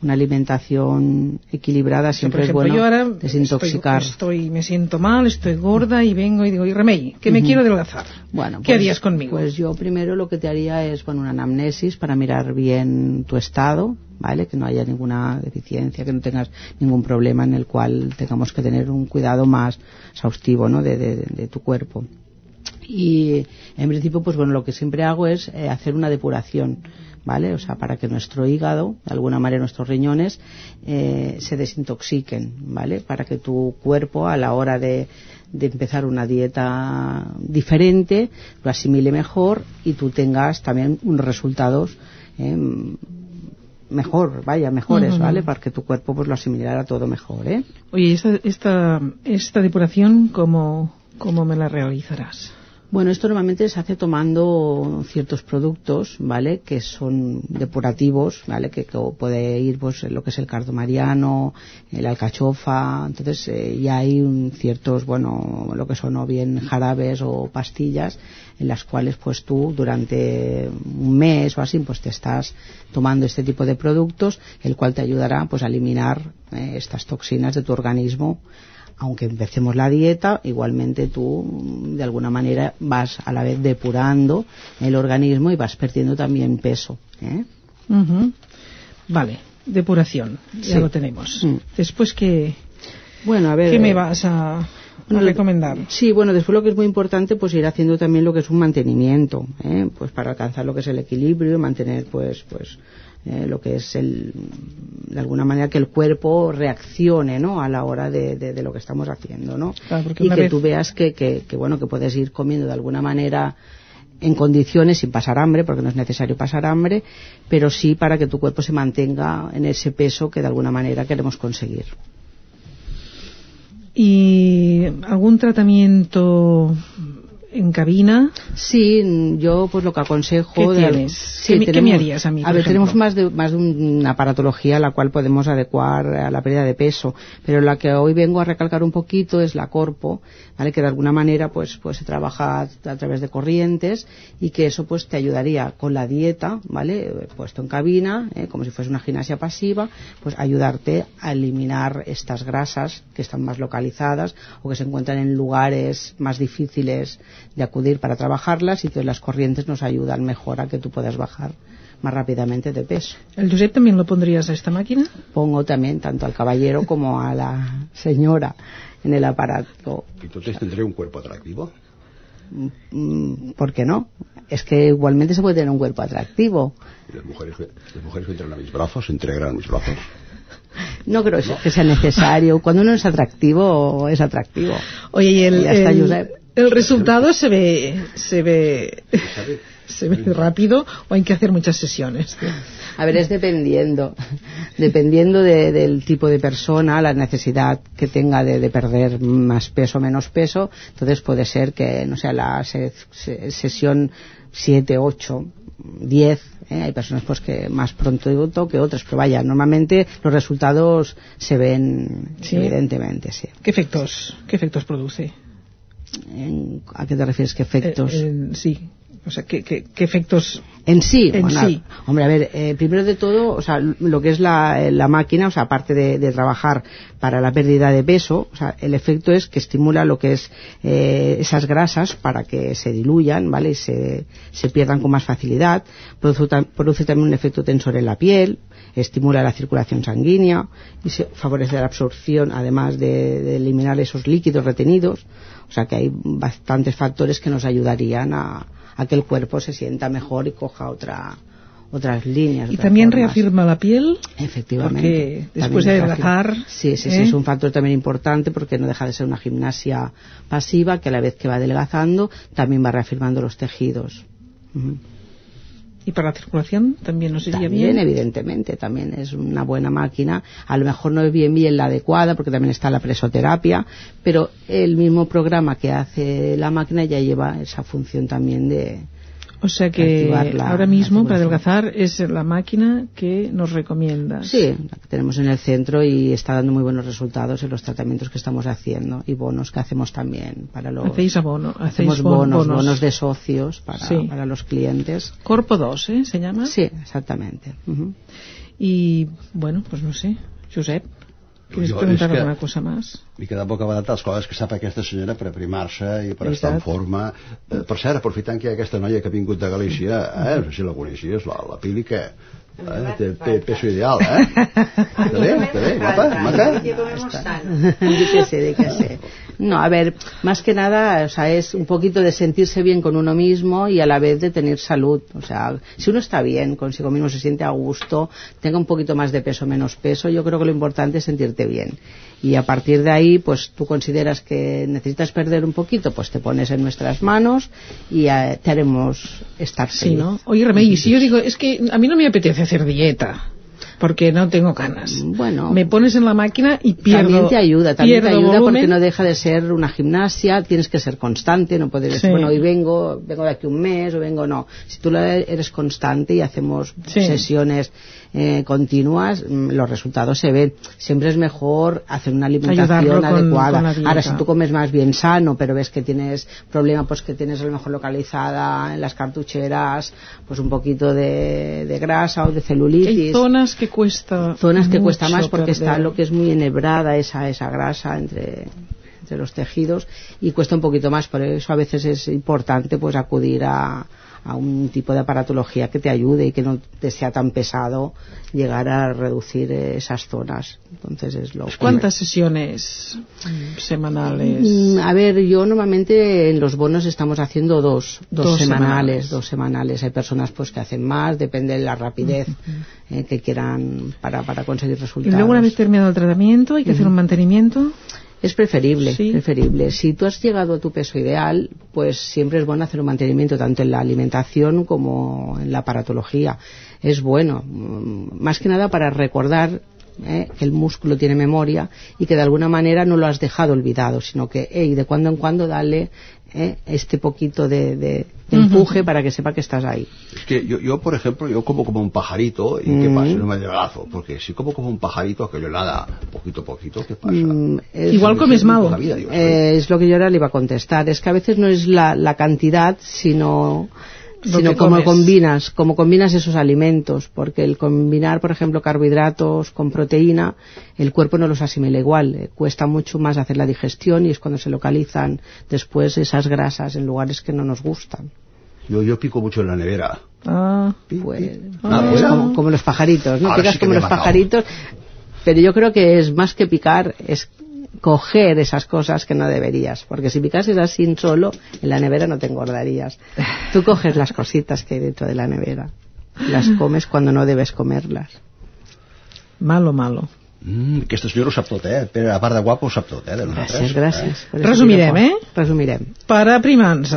Speaker 19: una alimentación equilibrada.
Speaker 2: Sí, por
Speaker 19: Siempre es bueno
Speaker 2: yo ahora
Speaker 19: desintoxicar.
Speaker 2: Estoy, estoy- me siento mal, estoy gorda y vengo y digo, y Remey, que me quiero adelgazar.
Speaker 19: Bueno,
Speaker 2: ¿Qué
Speaker 19: pues-
Speaker 2: harías conmigo?
Speaker 19: Pues yo primero lo que te haría es bueno, una anamnesis para mirar bien tu estado, ¿vale? Que no haya ninguna deficiencia, que no tengas ningún problema en el cual tengamos que tener un cuidado más exhaustivo, ¿no? De, de- de tu cuerpo. Y en principio, pues bueno, lo que siempre hago es eh, hacer una depuración, ¿vale? O sea, para que nuestro hígado, de alguna manera nuestros riñones, eh, se desintoxiquen, ¿vale? Para que tu cuerpo, a la hora de, de empezar una dieta diferente, lo asimile mejor y tú tengas también unos resultados eh, mejor, vaya, mejores. ¿vale? Para que tu cuerpo pues lo asimilara todo mejor, ¿eh?
Speaker 2: Oye, esta, esta, esta depuración, ¿cómo, ¿cómo me la realizarás?
Speaker 19: Bueno, esto normalmente se hace tomando ciertos productos, ¿vale? Que son depurativos, ¿vale? Que, puede ir, pues, lo que es el cardomariano, el alcachofa, entonces eh, ya hay un ciertos, bueno, lo que son o bien jarabes o pastillas en las cuales, pues, tú durante un mes o así, pues, te estás tomando este tipo de productos, el cual te ayudará, pues, a eliminar eh, estas toxinas de tu organismo aunque empecemos la dieta, igualmente tú mm, de alguna manera vas a la vez depurando el organismo y vas perdiendo también peso. ¿eh?
Speaker 2: Vale, depuración, ya
Speaker 19: Sí.
Speaker 2: lo tenemos.
Speaker 19: Mm.
Speaker 2: Después que...
Speaker 19: Bueno, a ver.
Speaker 2: ¿Qué me
Speaker 19: eh,
Speaker 2: vas a, a
Speaker 19: Bueno,
Speaker 2: recomendar?
Speaker 19: Sí, bueno, después lo que es muy importante, pues ir haciendo también lo que es un mantenimiento, ¿eh? pues para alcanzar lo que es el equilibrio, mantener, pues, pues eh, lo que es el, de alguna manera que el cuerpo reaccione, ¿no? A la hora de, de- de lo que estamos haciendo, ¿no?
Speaker 2: Claro,
Speaker 19: y que
Speaker 2: vez-
Speaker 19: tú veas que, que, que, bueno, que puedes ir comiendo de alguna manera en condiciones sin pasar hambre, porque no es necesario pasar hambre, pero sí para que tu cuerpo se mantenga en ese peso que de alguna manera queremos conseguir.
Speaker 2: ¿Y algún tratamiento en cabina?
Speaker 19: Sí, yo pues lo que aconsejo...
Speaker 2: ¿Qué
Speaker 19: de-
Speaker 2: tienes?
Speaker 19: Sí,
Speaker 2: ¿Qué me- qué
Speaker 19: tenemos-
Speaker 2: me harías a mí, por
Speaker 19: ver,
Speaker 2: ejemplo?
Speaker 19: tenemos más de, más de una aparatología a la cual podemos adecuar a la pérdida de peso, pero la que hoy vengo a recalcar un poquito es la corpo, ¿vale? que de alguna manera pues, pues se trabaja a través de corrientes y que eso pues te ayudaría con la dieta, ¿vale? Eh, puesto en cabina, ¿eh? como si fuese una gimnasia pasiva, pues ayudarte a eliminar estas grasas que están más localizadas o que se encuentran en lugares más difíciles de acudir para trabajarlas y que las corrientes nos ayudan mejor a que tú puedas bajar más rápidamente de peso.
Speaker 2: ¿El Josep también lo pondrías a esta máquina?
Speaker 19: Pongo también tanto al caballero como a la señora en el aparato.
Speaker 3: Entonces tendré un cuerpo atractivo.
Speaker 19: Mm, ¿Por qué no? Es que igualmente se puede tener un cuerpo atractivo.
Speaker 3: Y las mujeres, que- las mujeres que entran a mis brazos se entregan a mis brazos.
Speaker 19: No creo que sea necesario. Cuando uno es atractivo, es atractivo.
Speaker 2: Oye, y el,
Speaker 19: Ya está,
Speaker 2: el-
Speaker 19: Josep.
Speaker 2: El resultado se ve, se ve, (laughs) se ve rápido o hay que hacer muchas sesiones.
Speaker 19: A ver, es dependiendo, dependiendo de- del tipo de persona, la necesidad que tenga de, de perder más peso o menos peso. Entonces puede ser que, no sé, la se- se- sesión 7, 8, 10, ¿eh? hay personas pues que más pronto que otras, pero vaya, normalmente los resultados se ven
Speaker 2: Sí.
Speaker 19: evidentemente, sí.
Speaker 2: ¿Qué efectos, qué efectos produce?
Speaker 19: ¿A qué te refieres? ¿Qué efectos?
Speaker 2: Eh, eh, sí, o sea, ¿qué, qué, qué efectos
Speaker 19: En sí,
Speaker 2: En
Speaker 19: bueno,
Speaker 2: sí.
Speaker 19: hombre, a ver, eh, primero de todo, o sea, lo que es la, la máquina, o sea, aparte de, de trabajar para la pérdida de peso, o sea, el efecto es que estimula lo que es eh, esas grasas para que se diluyan, ¿vale? Y se, se pierdan con más facilidad. Produce, produce también un efecto tensor en la piel, estimula la circulación sanguínea y se favorece la absorción, además de, de eliminar esos líquidos retenidos. O sea, que hay bastantes factores que nos ayudarían a, a que el cuerpo se sienta mejor y coja otra, otras líneas.
Speaker 2: y
Speaker 19: otras
Speaker 2: también
Speaker 19: formas.
Speaker 2: reafirma la piel?
Speaker 19: Efectivamente.
Speaker 2: Porque después de adelgazar,
Speaker 19: Sí, sí,
Speaker 2: ¿eh?
Speaker 19: sí, es un factor también importante porque no deja de ser una gimnasia pasiva que a la vez que va adelgazando también va reafirmando los tejidos.
Speaker 2: Y para la circulación también nos iría
Speaker 19: También,
Speaker 2: bien.
Speaker 19: evidentemente, también es una buena máquina. A lo mejor no es bien bien la adecuada porque también está la presoterapia, pero el mismo programa que hace la máquina ya lleva esa función también de,
Speaker 2: O sea que
Speaker 19: la-
Speaker 2: ahora mismo para adelgazar es la máquina que nos recomiendas.
Speaker 19: Sí, la que tenemos en el centro y está dando muy buenos resultados en los tratamientos que estamos haciendo y bonos que hacemos también para los...
Speaker 2: Hacéis abono,
Speaker 19: Hacemos
Speaker 2: hacéis bon-
Speaker 19: bonos,
Speaker 2: bonos.
Speaker 19: bonos de socios para,
Speaker 2: Sí.
Speaker 19: para los clientes.
Speaker 2: Corpo 2, ¿eh? ¿Se llama?
Speaker 19: Sí, exactamente.
Speaker 2: Y bueno, pues no sé, Josep, ¿quieres
Speaker 3: Jo,
Speaker 2: preguntar
Speaker 3: és que-
Speaker 2: alguna cosa más?
Speaker 3: M'he quedat boca badata les coses que sap aquesta senyora per aprimar-se i per
Speaker 2: Veritat.
Speaker 3: estar en forma. Eh, per cert, aprofitant que hi ha aquesta noia que ha vingut de Galícia, eh, no sé si la coneixies, la, la Pili, que eh, té, té peso ideal, eh? (laughs) Està bé? Està bé? Guapa? Maca?
Speaker 19: Di que No, a ver, más que nada, o sea, es un poquito de sentirse bien con uno mismo y a la vez de tener salud. O sea, si uno está bien consigo mismo, se siente a gusto, tenga un poquito más de peso, menos peso, yo creo que lo importante es sentirte bien. Y a partir de ahí, pues tú consideras que necesitas perder un poquito, pues te pones en nuestras manos y eh, te haremos estar
Speaker 2: Sí,
Speaker 19: feliz.
Speaker 2: ¿no? Oye, Remey, si yo digo, es que a mí no me apetece hacer dieta, porque no tengo ganas.
Speaker 19: Bueno.
Speaker 2: Me pones en la máquina y pierdo
Speaker 19: también te ayuda, también te ayuda
Speaker 2: volumen.
Speaker 19: porque no deja de ser una gimnasia, tienes que ser constante, no puedes decir,
Speaker 2: Sí.
Speaker 19: bueno, hoy vengo, vengo de aquí un mes o vengo, no. Si tú eres constante y hacemos
Speaker 2: Sí.
Speaker 19: sesiones eh, continuas, mm, los resultados se ven. Siempre es mejor hacer una alimentación
Speaker 2: con-
Speaker 19: adecuada.
Speaker 2: con.
Speaker 19: Ahora, si tú comes más bien sano, pero ves que tienes problema, pues que tienes a lo mejor localizada en las cartucheras, pues un poquito de, de grasa o de celulitis
Speaker 2: Hay zonas que cuesta
Speaker 19: zonas que cuesta más porque
Speaker 2: perder.
Speaker 19: está lo que es muy enhebrada esa esa grasa entre entre los tejidos y cuesta un poquito más por eso a veces es importante pues acudir a, a un tipo de aparatología que te ayude y que no te sea tan pesado llegar a reducir eh, esas zonas. Entonces es lo
Speaker 2: ¿Cuántas sesiones mm, semanales?
Speaker 19: Mm, A ver, yo normalmente en los bonos estamos haciendo dos, dos,
Speaker 2: Dos
Speaker 19: semanales,
Speaker 2: semanales.
Speaker 19: dos semanales. Hay personas pues que hacen más, depende de la rapidez eh, que quieran para, para conseguir
Speaker 2: Y
Speaker 19: resultados.
Speaker 2: luego una vez terminado el tratamiento hay que hacer un mantenimiento.
Speaker 19: Es preferible, preferible. Si tú has llegado a tu peso ideal, pues siempre es bueno hacer un mantenimiento tanto en la alimentación como en la aparatología. Es bueno, mm, más que nada para recordar eh, que el músculo tiene memoria y que de alguna manera no lo has dejado olvidado, sino que hey, de cuando en cuando dale eh, este poquito de, de- de
Speaker 3: Ujú.
Speaker 19: empuje para que sepa que estás ahí.
Speaker 3: Es que yo, yo, por ejemplo, yo como como un pajarito y ¿qué
Speaker 19: Mm.
Speaker 3: pasa? No me adelgazo, porque si como como un pajarito, aquello nada, poquito a poquito, ¿qué pasa?
Speaker 19: Mm, es-
Speaker 3: Igual comes digo,
Speaker 19: Eh, es lo que yo ahora le iba a contestar. Es que a veces no es la, la cantidad, sino,
Speaker 2: Lo
Speaker 19: sino cómo combinas, cómo combinas esos alimentos. Porque el combinar, por ejemplo, carbohidratos con proteína, el cuerpo no los asimila igual. Eh, cuesta mucho más hacer la digestión y es cuando se localizan después esas grasas en lugares que no nos gustan.
Speaker 3: Yo, yo pico mucho en la nevera.
Speaker 2: Ah,
Speaker 19: pues,
Speaker 3: Ah,
Speaker 19: es
Speaker 3: bueno.
Speaker 19: como, como los pajaritos, ¿no? Picas
Speaker 3: sí
Speaker 19: como los
Speaker 3: matado.
Speaker 19: pajaritos, pero yo creo que es más que picar, es coger esas cosas que no deberías, porque si picases así solo, en la nevera no te engordarías. Tú coges las cositas que hay dentro de la nevera, las comes cuando no debes comerlas.
Speaker 2: Malo, malo.
Speaker 3: Mm, aquesta senyora ho sap tot, eh? Pere, a part de guapo, ho sap tot, eh? De nosaltres.
Speaker 19: Gràcies, gràcies.
Speaker 3: Eh?
Speaker 2: Resumirem, eh?
Speaker 19: Resumirem.
Speaker 2: Per aprimar-nos,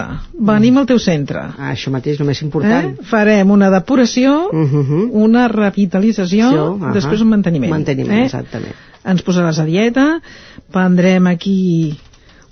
Speaker 2: venim al teu centre.
Speaker 19: Ah, això mateix, el més important.
Speaker 2: Eh? Farem una depuració,
Speaker 19: Mhm.
Speaker 2: una revitalització,
Speaker 19: Sí, ahà.
Speaker 2: després un manteniment.
Speaker 19: Manteniment,
Speaker 2: eh?
Speaker 19: exactament.
Speaker 2: Ens posaràs a dieta, prendrem aquí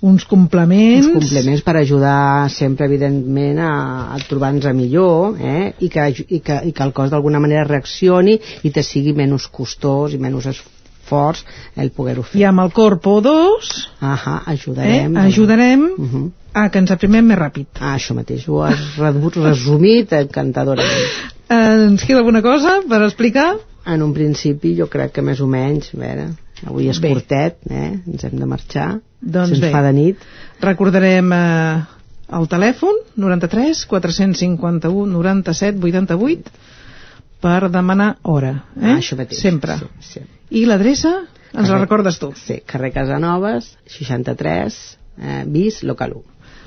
Speaker 2: uns complements.
Speaker 19: uns complements per ajudar sempre, evidentment, a, a trobar-nos millor eh? I, que, i, que, i que el cos d'alguna manera reaccioni i te sigui menys costós i menys esforç el poder-ho fer.
Speaker 2: I amb el Corpo 2
Speaker 19: Ahà,
Speaker 2: eh?
Speaker 19: ajudarem.
Speaker 2: ajudarem
Speaker 19: Uh -huh.
Speaker 2: a que ens aprimem més ràpid.
Speaker 19: Ah, això mateix, ho has resumit encantadorament.
Speaker 2: Eh, ens queda alguna cosa per explicar?
Speaker 19: En un principi jo crec que més o menys, a veure, avui és
Speaker 2: Bé.
Speaker 19: curtet, eh? ens hem de marxar,
Speaker 2: Doncs
Speaker 19: se'ns fa de nit.
Speaker 2: Recordarem eh, el telèfon 93 451 97 88 per demanar hora. Eh?
Speaker 19: Ah, això mateix.
Speaker 2: Sempre.
Speaker 19: Sí, sí.
Speaker 2: I l'adreça? Ens la
Speaker 19: Carrer-
Speaker 2: recordes tu?
Speaker 19: Sí, carrer Casanovas, 63, eh, bis, local 1.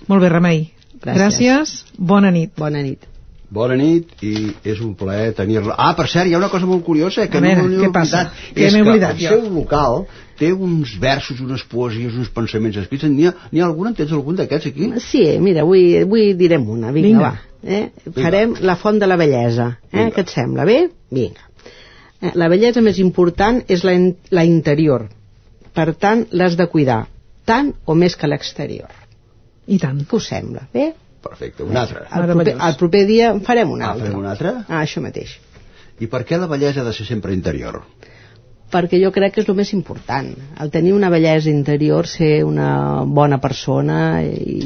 Speaker 2: Molt bé, Remei.
Speaker 19: Gràcies.
Speaker 2: Gràcies. Bona nit.
Speaker 19: Bona nit.
Speaker 3: Bona nit i és un plaer tenir-la. Ah, per cert, hi ha una cosa molt curiosa que
Speaker 2: A veure,
Speaker 3: no m'he
Speaker 2: què passa?
Speaker 3: oblidat.
Speaker 2: Què
Speaker 3: és que
Speaker 2: oblidat
Speaker 3: el
Speaker 2: jo?
Speaker 3: seu local té uns versos, unes poesies, uns pensaments escrits. N'hi ha, ha algun, en tens algun d'aquests aquí?
Speaker 19: Sí, mira, avui, avui direm una, vinga,
Speaker 3: Vinga.
Speaker 19: va. Eh? Farem la font de la bellesa. Eh?
Speaker 3: Vinga.
Speaker 19: Què et sembla? Bé? Vinga. Eh, La bellesa més important és la, in la interior. Per tant, l'has de cuidar, tant o més que l'exterior.
Speaker 2: I tant.
Speaker 19: Què us sembla? Bé?
Speaker 3: Perfecte, un altre.
Speaker 19: El proper, el proper dia en farem un
Speaker 3: Ah,
Speaker 19: altre.
Speaker 3: farem un altre?
Speaker 19: Ah, això mateix.
Speaker 3: I per què la bellesa ha de ser sempre interior?
Speaker 19: perquè jo crec que és el més important el tenir una bellesa interior ser una bona persona i,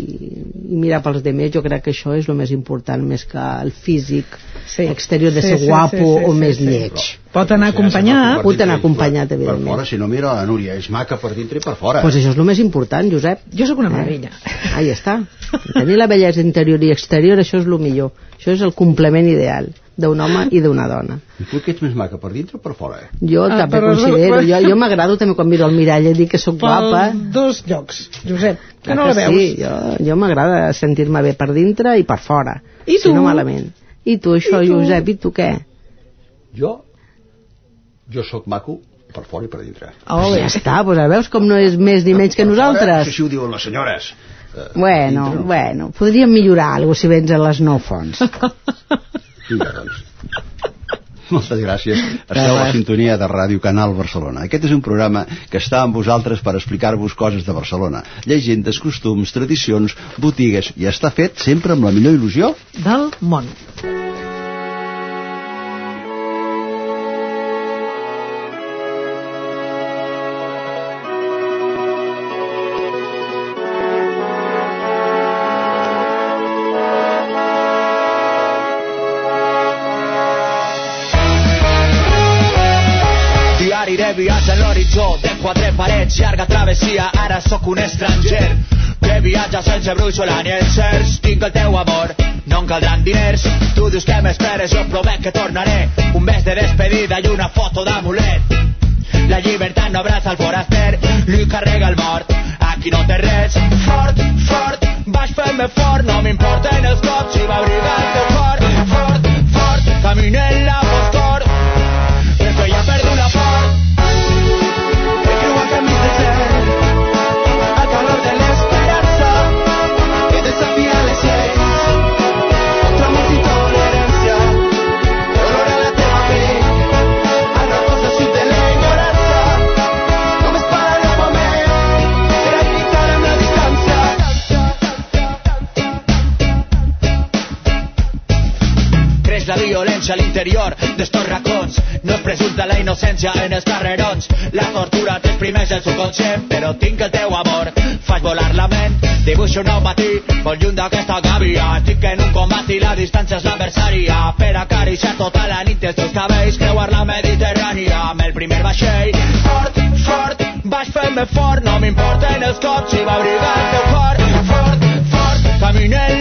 Speaker 19: i mirar pels demés jo crec que això és el més important més que el físic sí. exterior de
Speaker 2: Sí,
Speaker 19: ser
Speaker 2: sí,
Speaker 19: guapo
Speaker 2: sí, sí,
Speaker 19: o
Speaker 2: sí,
Speaker 19: més
Speaker 2: sí.
Speaker 19: lleig
Speaker 2: Pot anar acompanyat.
Speaker 19: pot anar acompanyat
Speaker 3: Per
Speaker 19: evidentment
Speaker 3: fora, si no mira la Núria, és maca per dintre i per fora.
Speaker 19: pues això és el més important, Josep.
Speaker 2: Jo sóc una meravella.
Speaker 19: Eh? Ahí està. Tenir la bellesa interior i exterior, això és el millor. Això és el complement ideal d'un home i d'una dona.
Speaker 3: I tu que ets més maca per dintre o per fora?
Speaker 19: Jo
Speaker 2: Ah,
Speaker 19: també
Speaker 2: però-
Speaker 19: considero, (laughs) jo, jo m'agrado també quan miro al mirall i dic que sóc guapa.
Speaker 2: Per dos llocs, Josep, que
Speaker 19: Clar
Speaker 2: no la veus.
Speaker 19: Sí, jo, jo m'agrada sentir-me bé per dintre i per fora.
Speaker 2: I
Speaker 19: Si
Speaker 2: tu?
Speaker 19: no malament. I tu, això,
Speaker 2: I tu?
Speaker 19: Josep, i tu què?
Speaker 3: Jo, jo sóc maco per fora i per dintre.
Speaker 19: Oh, ja està, doncs veus com no és més ni menys que
Speaker 3: Fora,
Speaker 19: nosaltres.
Speaker 3: Això sí ho diuen les senyores. Eh,
Speaker 19: Bueno,
Speaker 3: dintre no.
Speaker 19: bueno, podríem millorar alguna si vens a les no fons.
Speaker 3: Vinga, doncs. Moltes gràcies. Esteu a la sintonia de Ràdio Canal Barcelona. Aquest és un programa que està amb vosaltres per explicar-vos coses de Barcelona. Llegendes, costums, tradicions, botigues, i està fet sempre amb la millor il·lusió
Speaker 2: Del món.
Speaker 16: Travessia, ara sóc un estranger. que viatja sense brúixola ni encerts. Tinc el teu amor, no em caldran diners. Tu dius que m'esperes, jo promet que tornaré. Un mes de despedida i una foto d'amulet. La llibertat no abraça el foraster, li carrega el mort. Aquí no té res, fort, fort, vaig fer-me fort, no m'importen els cops i va abrigar el teu cor. Fort, fort, camino en la a l'interior d'estos racons. No es presulta la innocència en els carrerons. La tortura t'exprimeix el subconscient, però tinc el teu amor. Faig volar la ment, dibuixo un nou matí, molt lluny d'aquesta gàbia. Estic en un combat i la distància és l'adversària. Per acariciar tota la nit els teus cabells, creuar la Mediterrània amb el primer vaixell. Fort, fort, vaig fer-me fort, no m'importen els cops i va abrigar el teu cor. Fort, fort, camino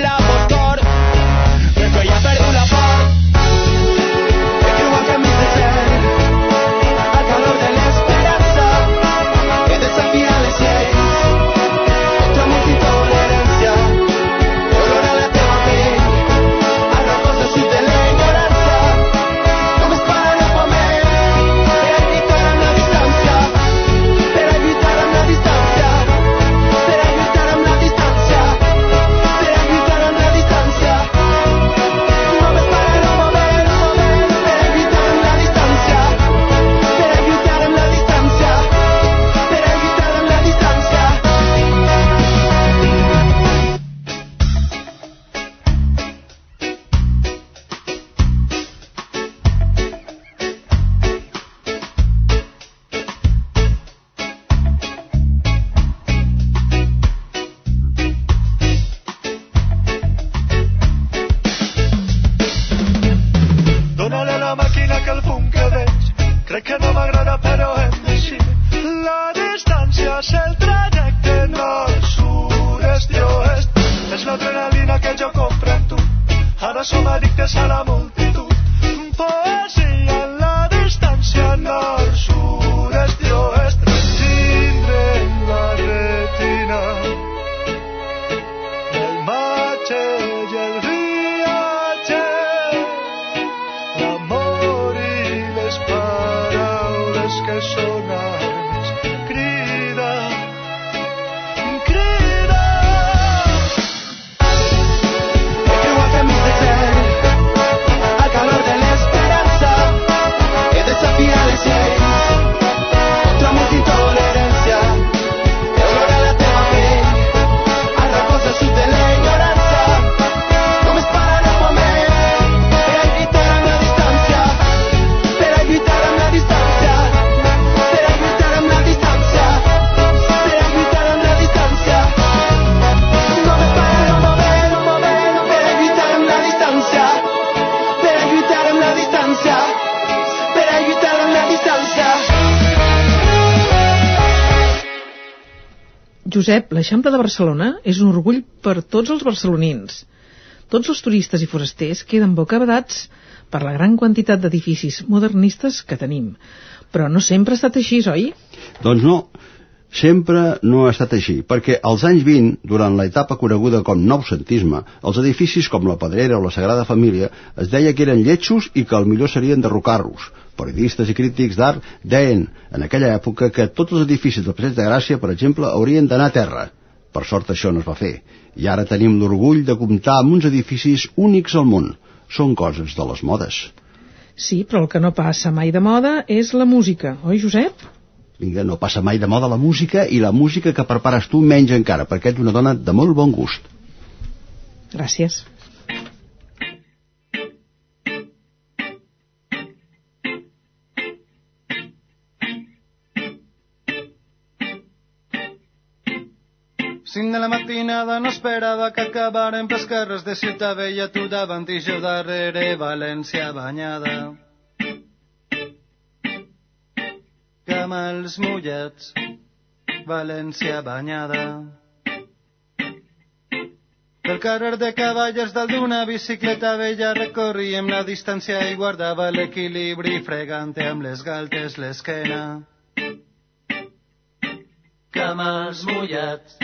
Speaker 2: Josep, l'Eixample de Barcelona és un orgull per tots els barcelonins. Tots els turistes i forasters queden bocabadats per la gran quantitat d'edificis modernistes que tenim. Però no sempre ha estat així, oi?
Speaker 3: Doncs no, sempre no ha estat així, perquè als anys 20, durant l'etapa coneguda com noucentisme, els edificis com la Pedrera o la Sagrada Família es deia que eren lletjos i que el millor seria enderrocar-los. Periodistes i crítics d'art deien en aquella època que tots els edificis del Passeig de Gràcia, per exemple, haurien d'anar a terra. Per sort això no es va fer. I ara tenim l'orgull de comptar amb uns edificis únics al món. Són coses de les modes.
Speaker 2: Sí, però el que no passa mai de moda és la música, oi, Josep?
Speaker 3: Vinga, no passa mai de moda la música i la música que prepares tu menys encara, perquè ets una dona de molt bon gust.
Speaker 2: Gràcies.
Speaker 20: La matinada no esperava que acabaren pels carrers de Ciutat Vella, tu davant i jo darrere, València banyada. Camals mullats, València banyada.
Speaker 21: Pel carrer de cavalles dalt d'una bicicleta vella recorríem la distància i guardava l'equilibri fregant amb les galtes l'esquena. Camals mullats,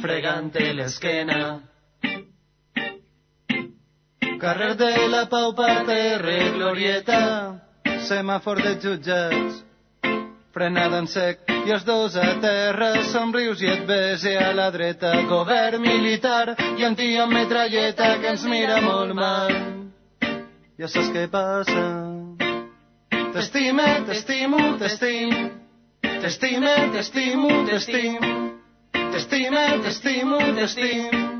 Speaker 21: fregant l'esquena. Carrer de la Pau, parterre, glorieta, semàfor de jutjats, frenada en sec i els dos a terra, somrius i et bese a la dreta, govern militar i un tio amb metralleta que ens mira molt mal. Ja saps què passa? T'estime, t'estimo, t'estim, t'estime, t'estimo, t'estim, t'estime, t'estimo, t'estim.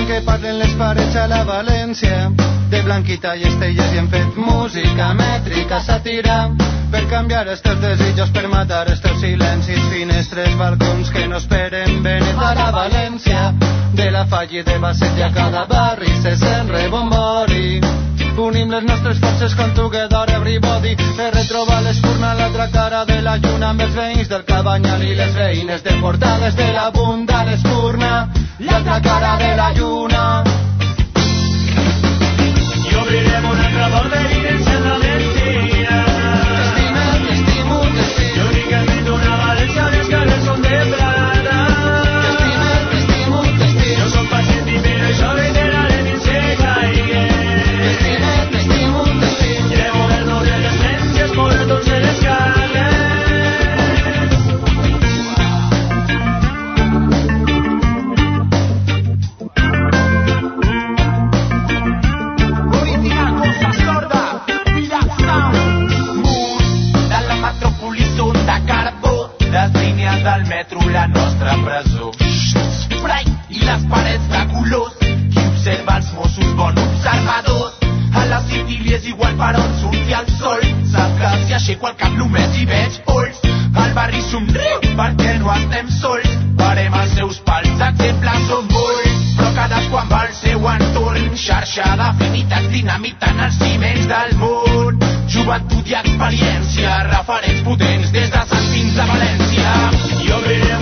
Speaker 21: Fan que parlen les parets a la València. De Blanquita i Estelles i hem fet música mètrica, sàtira, per canviar els teus desitjos, per matar els teus silencis, finestres, balcons que no esperen venet a la València. De la falla de Basset i a cada barri se sent rebombori. Unim les nostres forces con Together Everybody per retrobar l'espurna a l'altra cara de la lluna amb els veïns del Cabanyal i les veïnes de Portades de la Bunda, l'espurna, l'altra cara de la lluna.
Speaker 22: Y obrirem un altre vol d'evidència en la mentira.
Speaker 16: Igual per on surti el sol, sap que si aixeco el cap només hi veig polls. El barri somriu perquè no estem sols, farem els seus pals, exemples són molts, però cadascú amb el seu entorn, xarxa d'afinitats dinamitant els ciments del món. Joventut i experiència, referents potents des de Sant fins a València.
Speaker 22: I obrirem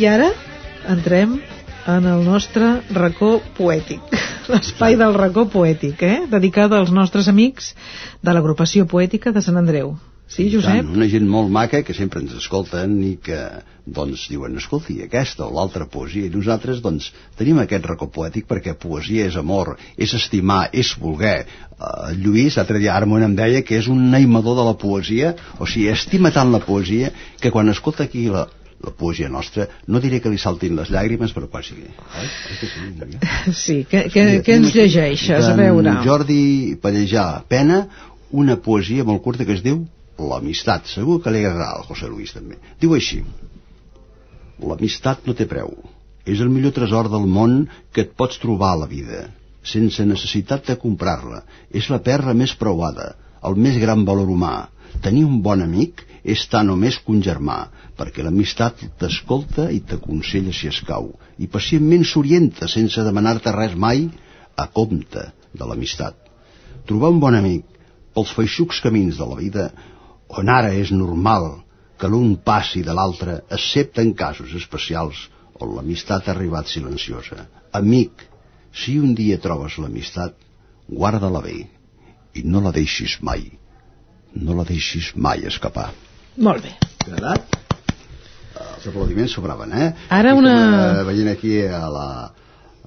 Speaker 2: I ara entrem en el nostre racó poètic, (laughs) l'espai del racó poètic, eh? dedicada als nostres amics de l'agrupació poètica de Sant Andreu. Sí, Josep?
Speaker 3: Tant, una gent molt maca que sempre ens escolten i que doncs diuen, escolti, aquesta o l'altra poesia i nosaltres doncs tenim aquest racó poètic perquè poesia és amor, és estimar, és voler uh, Lluís, l'altre dia Armon em deia que és un aimador de la poesia o sigui, estima tant la poesia que quan escolta aquí la, la poesia nostra, no diré que li saltin les llàgrimes, però quasi. Que sí?
Speaker 2: Sí, què, què, què ens llegeixes? A veure.
Speaker 3: Jordi Pallejà Pena, una poesia molt curta que es diu L'amistat. Segur que li agradarà al José Luis també. Diu així. L'amistat no té preu. És el millor tresor del món que et pots trobar a la vida, sense necessitat de comprar-la. És la perla més preuada, el més gran valor humà. Tenir un bon amic és tant o més que un germà, perquè l'amistat t'escolta i t'aconsella si escau, i pacientment s'orienta sense demanar-te res mai a compte de l'amistat. Trobar un bon amic pels feixucs camins de la vida, on ara és normal que l'un passi de l'altre, excepte en casos especials on l'amistat ha arribat silenciosa. Amic, si un dia trobes l'amistat, guarda-la bé i no la deixis mai. No la deixis mai escapar.
Speaker 2: Molt bé.
Speaker 3: Agradat? Els aplaudiments sobraven, eh?
Speaker 2: Ara una-
Speaker 3: estem, eh, veient aquí a la,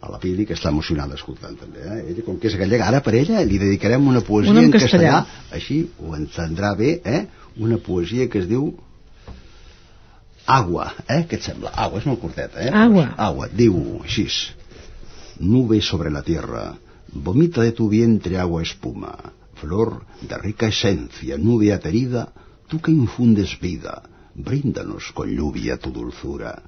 Speaker 3: a la Pili, que està emocionada escoltant també, eh? Ella, com que és gallega, ara per ella li dedicarem una poesia
Speaker 2: Una en
Speaker 3: en castellà,
Speaker 2: castellà.
Speaker 3: així ho entendrà bé, eh? Una poesia que es diu Agua, eh? Què et sembla? Agua, és molt curteta, eh?
Speaker 2: Agua.
Speaker 3: Agua, diu així. Nube sobre la tierra, vomita de tu vientre agua espuma, flor de rica esencia, nube aterida, tú que infundes vida, bríndanos con lluvia tu dulzura.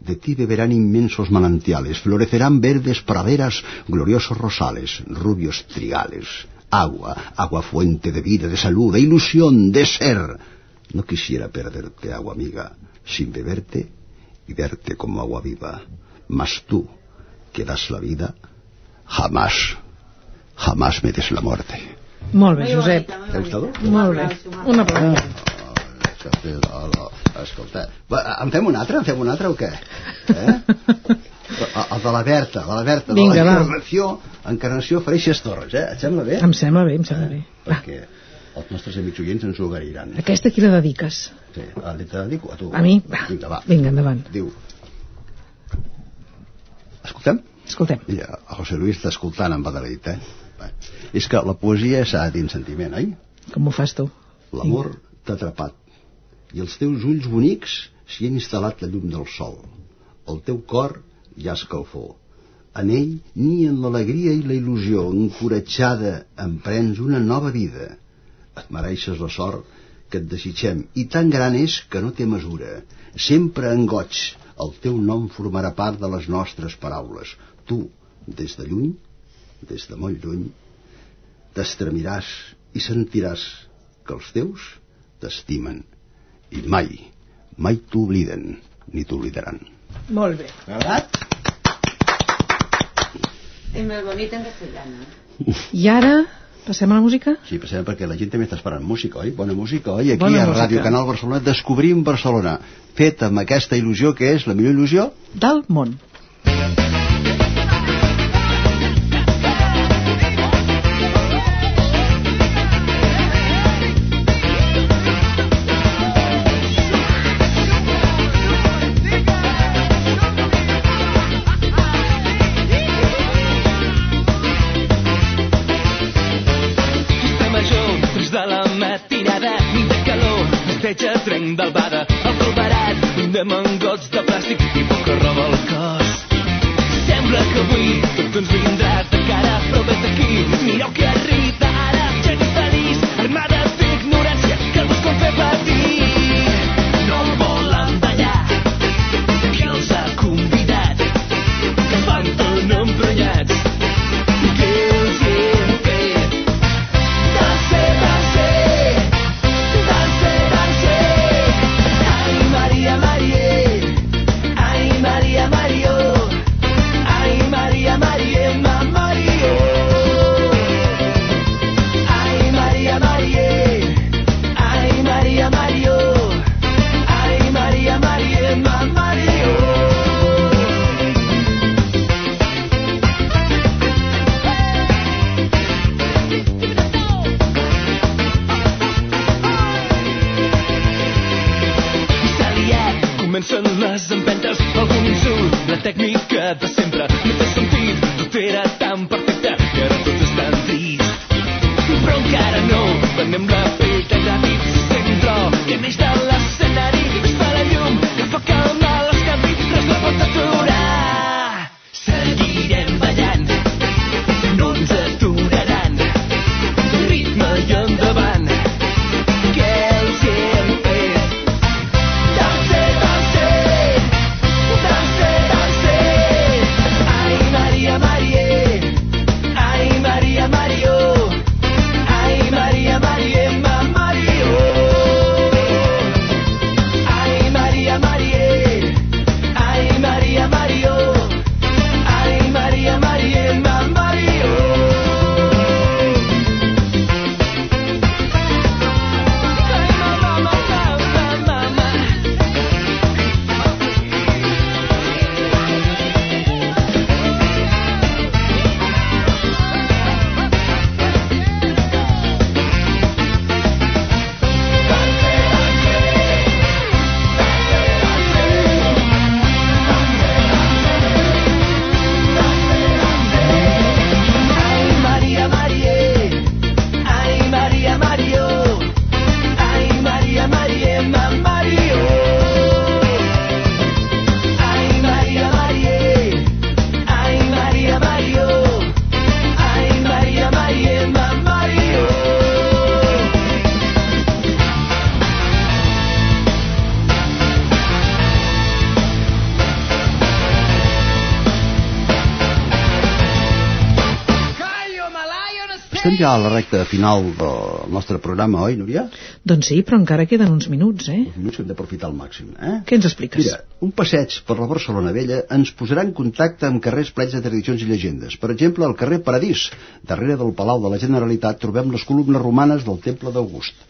Speaker 3: De ti beberán inmensos manantiales, florecerán verdes praderas, gloriosos rosales, rubios trigales. Agua, agua fuente de vida, de salud, de ilusión, de ser. No quisiera perderte, agua amiga, sin beberte y verte como agua viva. Mas tú, que das la vida, jamás, jamás me des la muerte.
Speaker 2: Molt bé, Josep.
Speaker 3: ¿Te ha gustado?
Speaker 2: Molt bé. Un aplaudiment.
Speaker 3: Escolta, va, en fem un altre? En fem un altre o què? Eh? (laughs) El de la Berta, de la Berta,
Speaker 2: Vinga,
Speaker 3: de l'encarnació, encarnació Freixes Torres, eh? Et sembla bé?
Speaker 2: Em sembla bé, em sembla bé.
Speaker 3: Perquè els nostres amics oients ens ho agrairan.
Speaker 2: Aquesta qui la dediques?
Speaker 3: Sí, a, te la dic a tu.
Speaker 2: A mi? Va.
Speaker 3: Vinga, va.
Speaker 2: Vinga, endavant.
Speaker 3: Diu. Escoltem?
Speaker 2: Escoltem.
Speaker 3: Mira, el José Luis està escoltant amb adelaït, eh? És que la poesia s'ha en sentiment, oi?
Speaker 2: Com ho fas tu?
Speaker 3: L'amor t'ha atrapat i els teus ulls bonics s'hi ha instal·lat la llum del sol. El teu cor hi ha escalfor. En ell nien l'alegria i la il·lusió. Encoratjada, emprens una nova vida. Et mereixes la sort que et desitgem i tan gran és que no té mesura. Sempre en goig el teu nom formarà part de les nostres paraules. Tu, des de lluny, des de molt lluny, t'estremiràs i sentiràs que els teus t'estimen i mai, mai t'obliden ni t'oblidaran.
Speaker 2: Molt bé.
Speaker 3: Agradat?
Speaker 19: És més bonit en castellano.
Speaker 2: I ara passem a la música?
Speaker 3: Sí, passem perquè la gent també està esperant música, oi? Bona música, oi? Aquí
Speaker 2: Bona
Speaker 3: a
Speaker 2: música.
Speaker 3: Ràdio Canal Barcelona descobrim Barcelona, fet amb aquesta il·lusió que és la millor il·lusió
Speaker 2: Del món.
Speaker 3: Ja a la recta final del nostre programa, oi, Núria?
Speaker 2: Doncs sí, però encara queden uns minuts, eh?
Speaker 3: Uns minuts que hem d'aprofitar al màxim, eh?
Speaker 2: Què ens expliques?
Speaker 3: Mira, un passeig per la Barcelona Vella ens posarà en contacte amb carrers plens de tradicions i llegendes. Per exemple, al carrer Paradís, darrere del Palau de la Generalitat, trobem les columnes romanes del Temple d'August.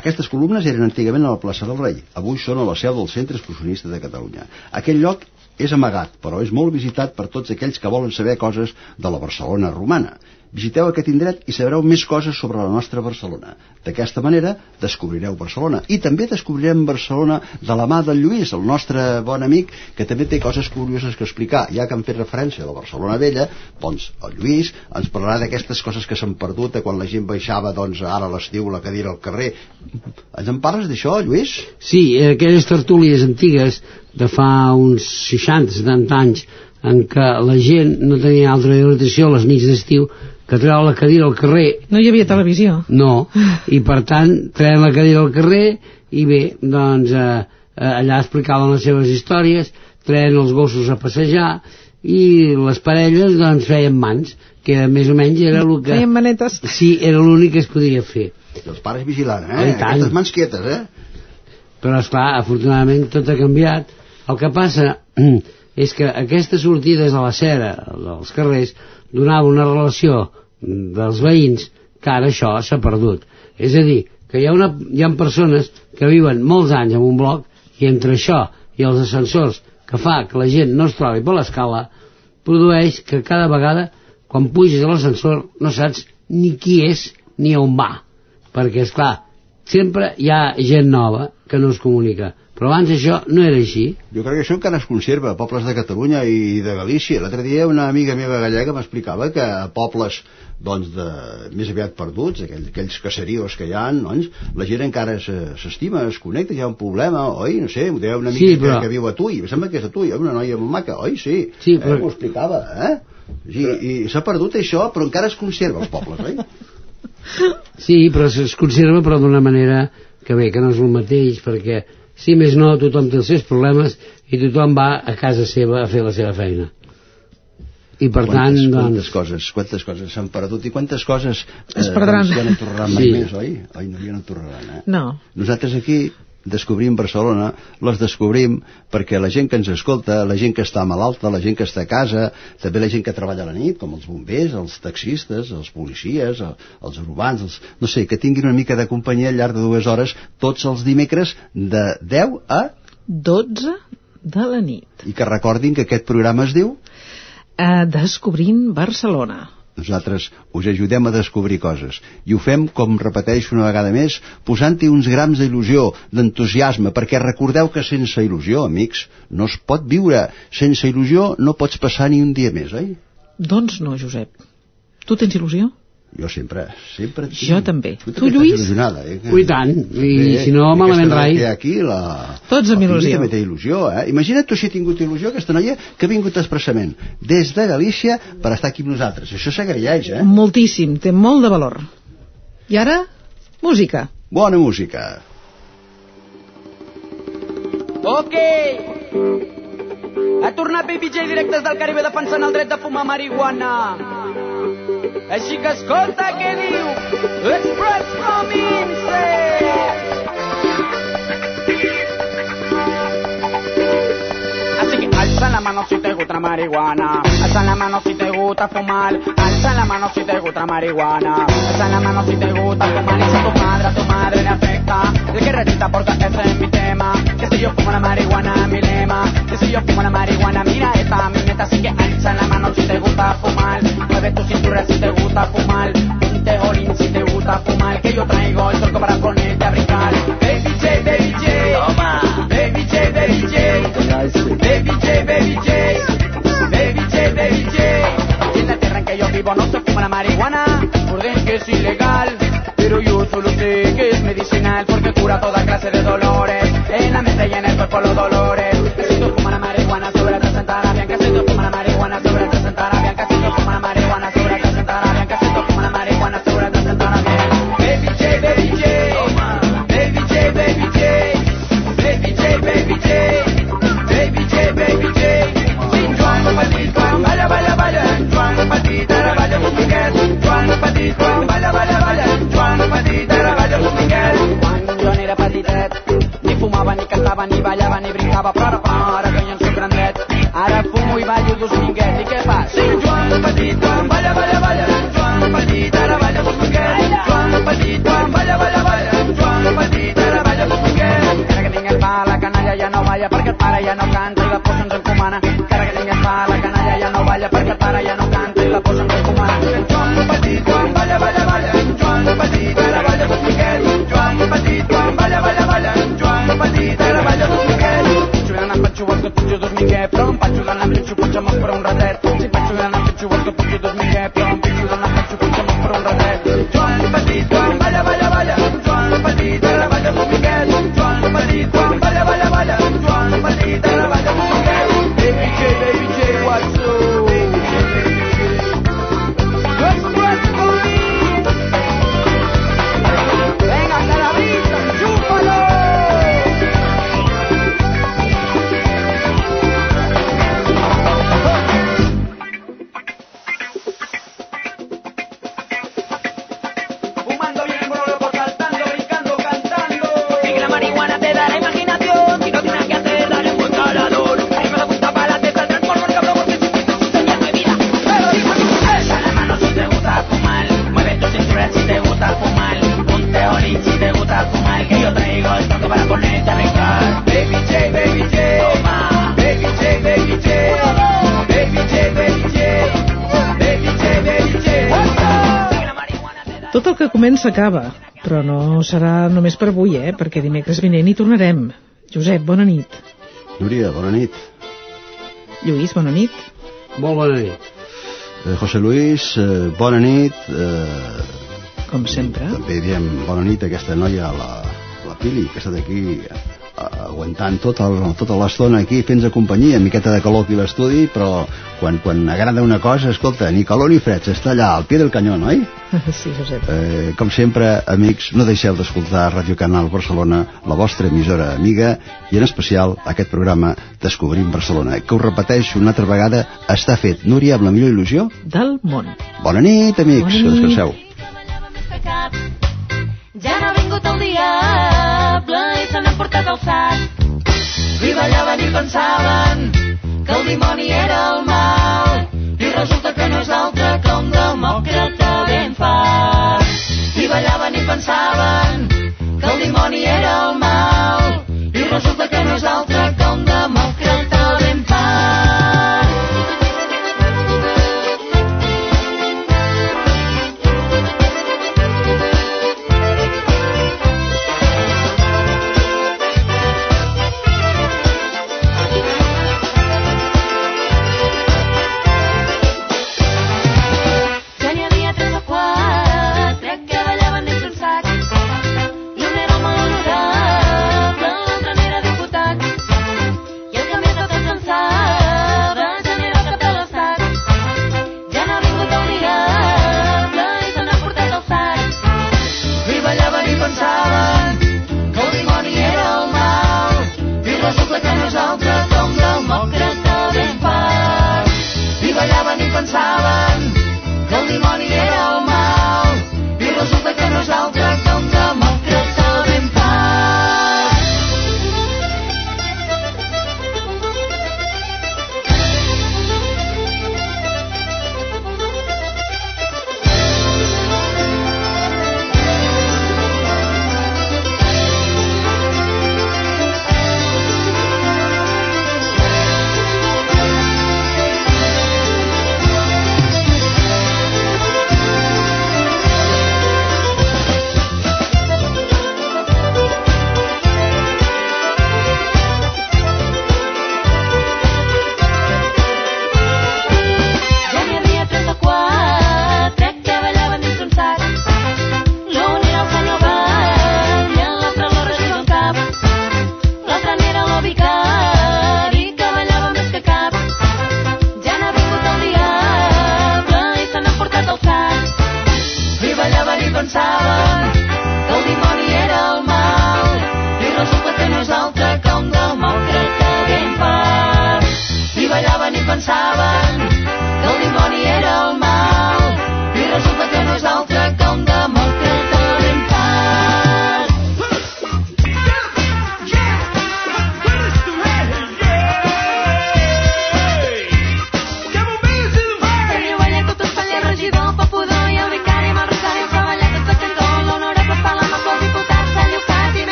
Speaker 3: Aquestes columnes eren antigament a la plaça del Rei. Avui són a la seu del Centre Excursionista de Catalunya. Aquell lloc és amagat, però és molt visitat per tots aquells que volen saber coses de la Barcelona romana. Visiteu aquest indret i sabreu més coses sobre la nostra Barcelona. D'aquesta manera descobrireu Barcelona. I també descobrirem Barcelona de la mà del Lluís, el nostre bon amic, que també té coses curioses que explicar. Ja que han fet referència a la Barcelona Vella, doncs el Lluís ens parlarà d'aquestes coses que s'han perdut quan la gent baixava doncs, ara a l'estiu la cadira al carrer. Ens en parles d'això, Lluís?
Speaker 10: Sí, aquelles tertúlies antigues de fa uns 60-70 anys en què la gent no tenia altra orientació les nits d'estiu que treu la cadira al carrer.
Speaker 2: No hi havia televisió.
Speaker 10: No, (laughs) i per tant treien la cadira al carrer i bé, doncs eh, eh, allà explicaven les seves històries, treien els gossos a passejar i les parelles doncs feien mans, que més o menys era el que...
Speaker 2: Feien manetes.
Speaker 10: Sí, era l'únic que es podia fer.
Speaker 3: I els pares vigilant, eh?
Speaker 10: Oh.
Speaker 3: Aquestes mans quietes, eh?
Speaker 10: Però, esclar, afortunadament tot ha canviat. El que passa (clears throat) és que aquestes sortides a la cera dels carrers donava una relació dels veïns que ara això s'ha perdut. És a dir, que hi ha, una, hi ha persones que viuen molts anys en un bloc i entre això i els ascensors que fa que la gent no es trobi per l'escala produeix que cada vegada quan puges a l'ascensor no saps ni qui és ni on va perquè és clar sempre hi ha gent nova que no es comunica però abans això no era així
Speaker 3: Jo crec que això encara es conserva a pobles de Catalunya i de Galícia. L'altre dia una amiga meva gallega m'explicava que a pobles doncs, de, més aviat perduts, aquells, aquells caseríos que hi ha, doncs, la gent encara se- s'estima, es connecta, hi ha un problema, oi? No sé, ho deia una amiga
Speaker 10: Sí, però-
Speaker 3: que, viu a Tui, em sembla que és a Tui, una noia molt maca, oi? Sí,
Speaker 10: Sí,
Speaker 3: eh,
Speaker 10: però-
Speaker 3: m'ho explicava, eh? Sí, I s'ha perdut això, però encara es conserva als pobles, oi?
Speaker 10: Sí, però es conserva però d'una manera que bé, que no és el mateix perquè si més no tothom té els seus problemes i tothom va a casa seva a fer la seva feina i per tant
Speaker 3: quantes,
Speaker 10: doncs
Speaker 3: quantes coses, quantes coses s'han perdut i quantes coses eh,
Speaker 2: Es perdran.
Speaker 3: doncs, ja no tornaran mai
Speaker 10: Sí.
Speaker 3: més, oi? Oi, no, ja no tornaran, eh?
Speaker 2: No.
Speaker 3: Nosaltres aquí descobrim Barcelona, les descobrim perquè la gent que ens escolta, la gent que està malalta, la gent que està a casa, també la gent que treballa a la nit, com els bombers, els taxistes, els policies, el- els urbans, els, no sé, que tinguin una mica de companyia al llarg de dues hores tots els dimecres de 10 a
Speaker 2: 12 de la nit.
Speaker 3: i que recordin que aquest programa es diu
Speaker 2: Eh, descobrint Barcelona.
Speaker 3: Nosaltres us ajudem a descobrir coses i ho fem, com repeteixo una vegada més, posant-hi uns grams d'il·lusió, d'entusiasme, perquè recordeu que sense il·lusió, amics, no es pot viure. Sense il·lusió no pots passar ni un dia més, oi?
Speaker 2: Doncs no, Josep. Tu tens il·lusió?
Speaker 3: Jo sempre, sempre... tinc.
Speaker 2: Jo també.
Speaker 3: Tu,
Speaker 2: Tu, Lluís?
Speaker 3: eh?
Speaker 10: Ui, tant. I si no, malament rai.
Speaker 3: que hi ha aquí, la...
Speaker 2: Tots amb il·lusió.
Speaker 3: també té il·lusió, eh? Imagina't tu si ha tingut il·lusió aquesta noia que ha vingut expressament des de Galícia per estar aquí amb nosaltres. Això s'agraeix, eh?
Speaker 2: Moltíssim, té molt de valor. I ara, música.
Speaker 3: Bona música.
Speaker 12: Ok. Ha tornat Baby J directes del Caribe defensant el dret de fumar marihuana. Així que escolta què diu l'Express Comince. Así que alza la mano si te gusta marihuana, alza la mano si te gusta fumar, alza la mano si te gusta marihuana, alza la mano si te gusta fumar. Y si a tu madre a tu madre le afecta, el que recita porque ese es mi tema, que si yo fumo la marihuana mi lema, que si yo fumo la marihuana mira esta mi meta, así que alza la mano si te gusta fumar, mueve tu cintura si te gusta fumar, ponte jolín si te gusta fumar, que yo traigo el truco para ponerte a brincar, baby J, baby J, toma, baby J, baby J. Baby J, Baby J, no se fuma la marihuana, orden que es ilegal. Pero yo solo sé que es medicinal porque cura toda clase de dolores. En la mente y en el cuerpo los dolores. Pyramidaire
Speaker 2: Tot el que comença acaba, però no serà només per avui, eh? Perquè dimecres vinent hi tornarem. Josep, bona nit.
Speaker 3: Núria, bona nit.
Speaker 2: Lluís, bona nit.
Speaker 10: Molt bona nit.
Speaker 3: Eh, José Luis, eh, bona nit. Eh,
Speaker 2: Com sempre.
Speaker 3: també diem bona nit a aquesta noia, la, la Pili, que ha estat aquí eh, aguantant tot el, tota l'estona aquí fent-nos companyia, miqueta de calor aquí a l'estudi, però quan, quan agrada una cosa, escolta, ni calor ni fred, està allà al pie del canyó, oi? (laughs)
Speaker 2: Sí, Josep.
Speaker 3: Eh, com sempre, amics, no deixeu d'escoltar Ràdio Canal Barcelona, la vostra emissora amiga, i en especial aquest programa Descobrim Barcelona, que us repeteixo una altra vegada, està fet, Núria, amb la millor il·lusió.
Speaker 2: Del món.
Speaker 3: Bona nit, amics,
Speaker 2: Bona nit.
Speaker 3: descanseu.
Speaker 14: Ja no ha vingut el diable i se n'ha portat el sac. I ballaven i pensaven que el dimoni era el mal. I resulta que no és altre que un demòcrata ben fart. I ballaven i pensaven que el dimoni era el mal. I resulta que no és altre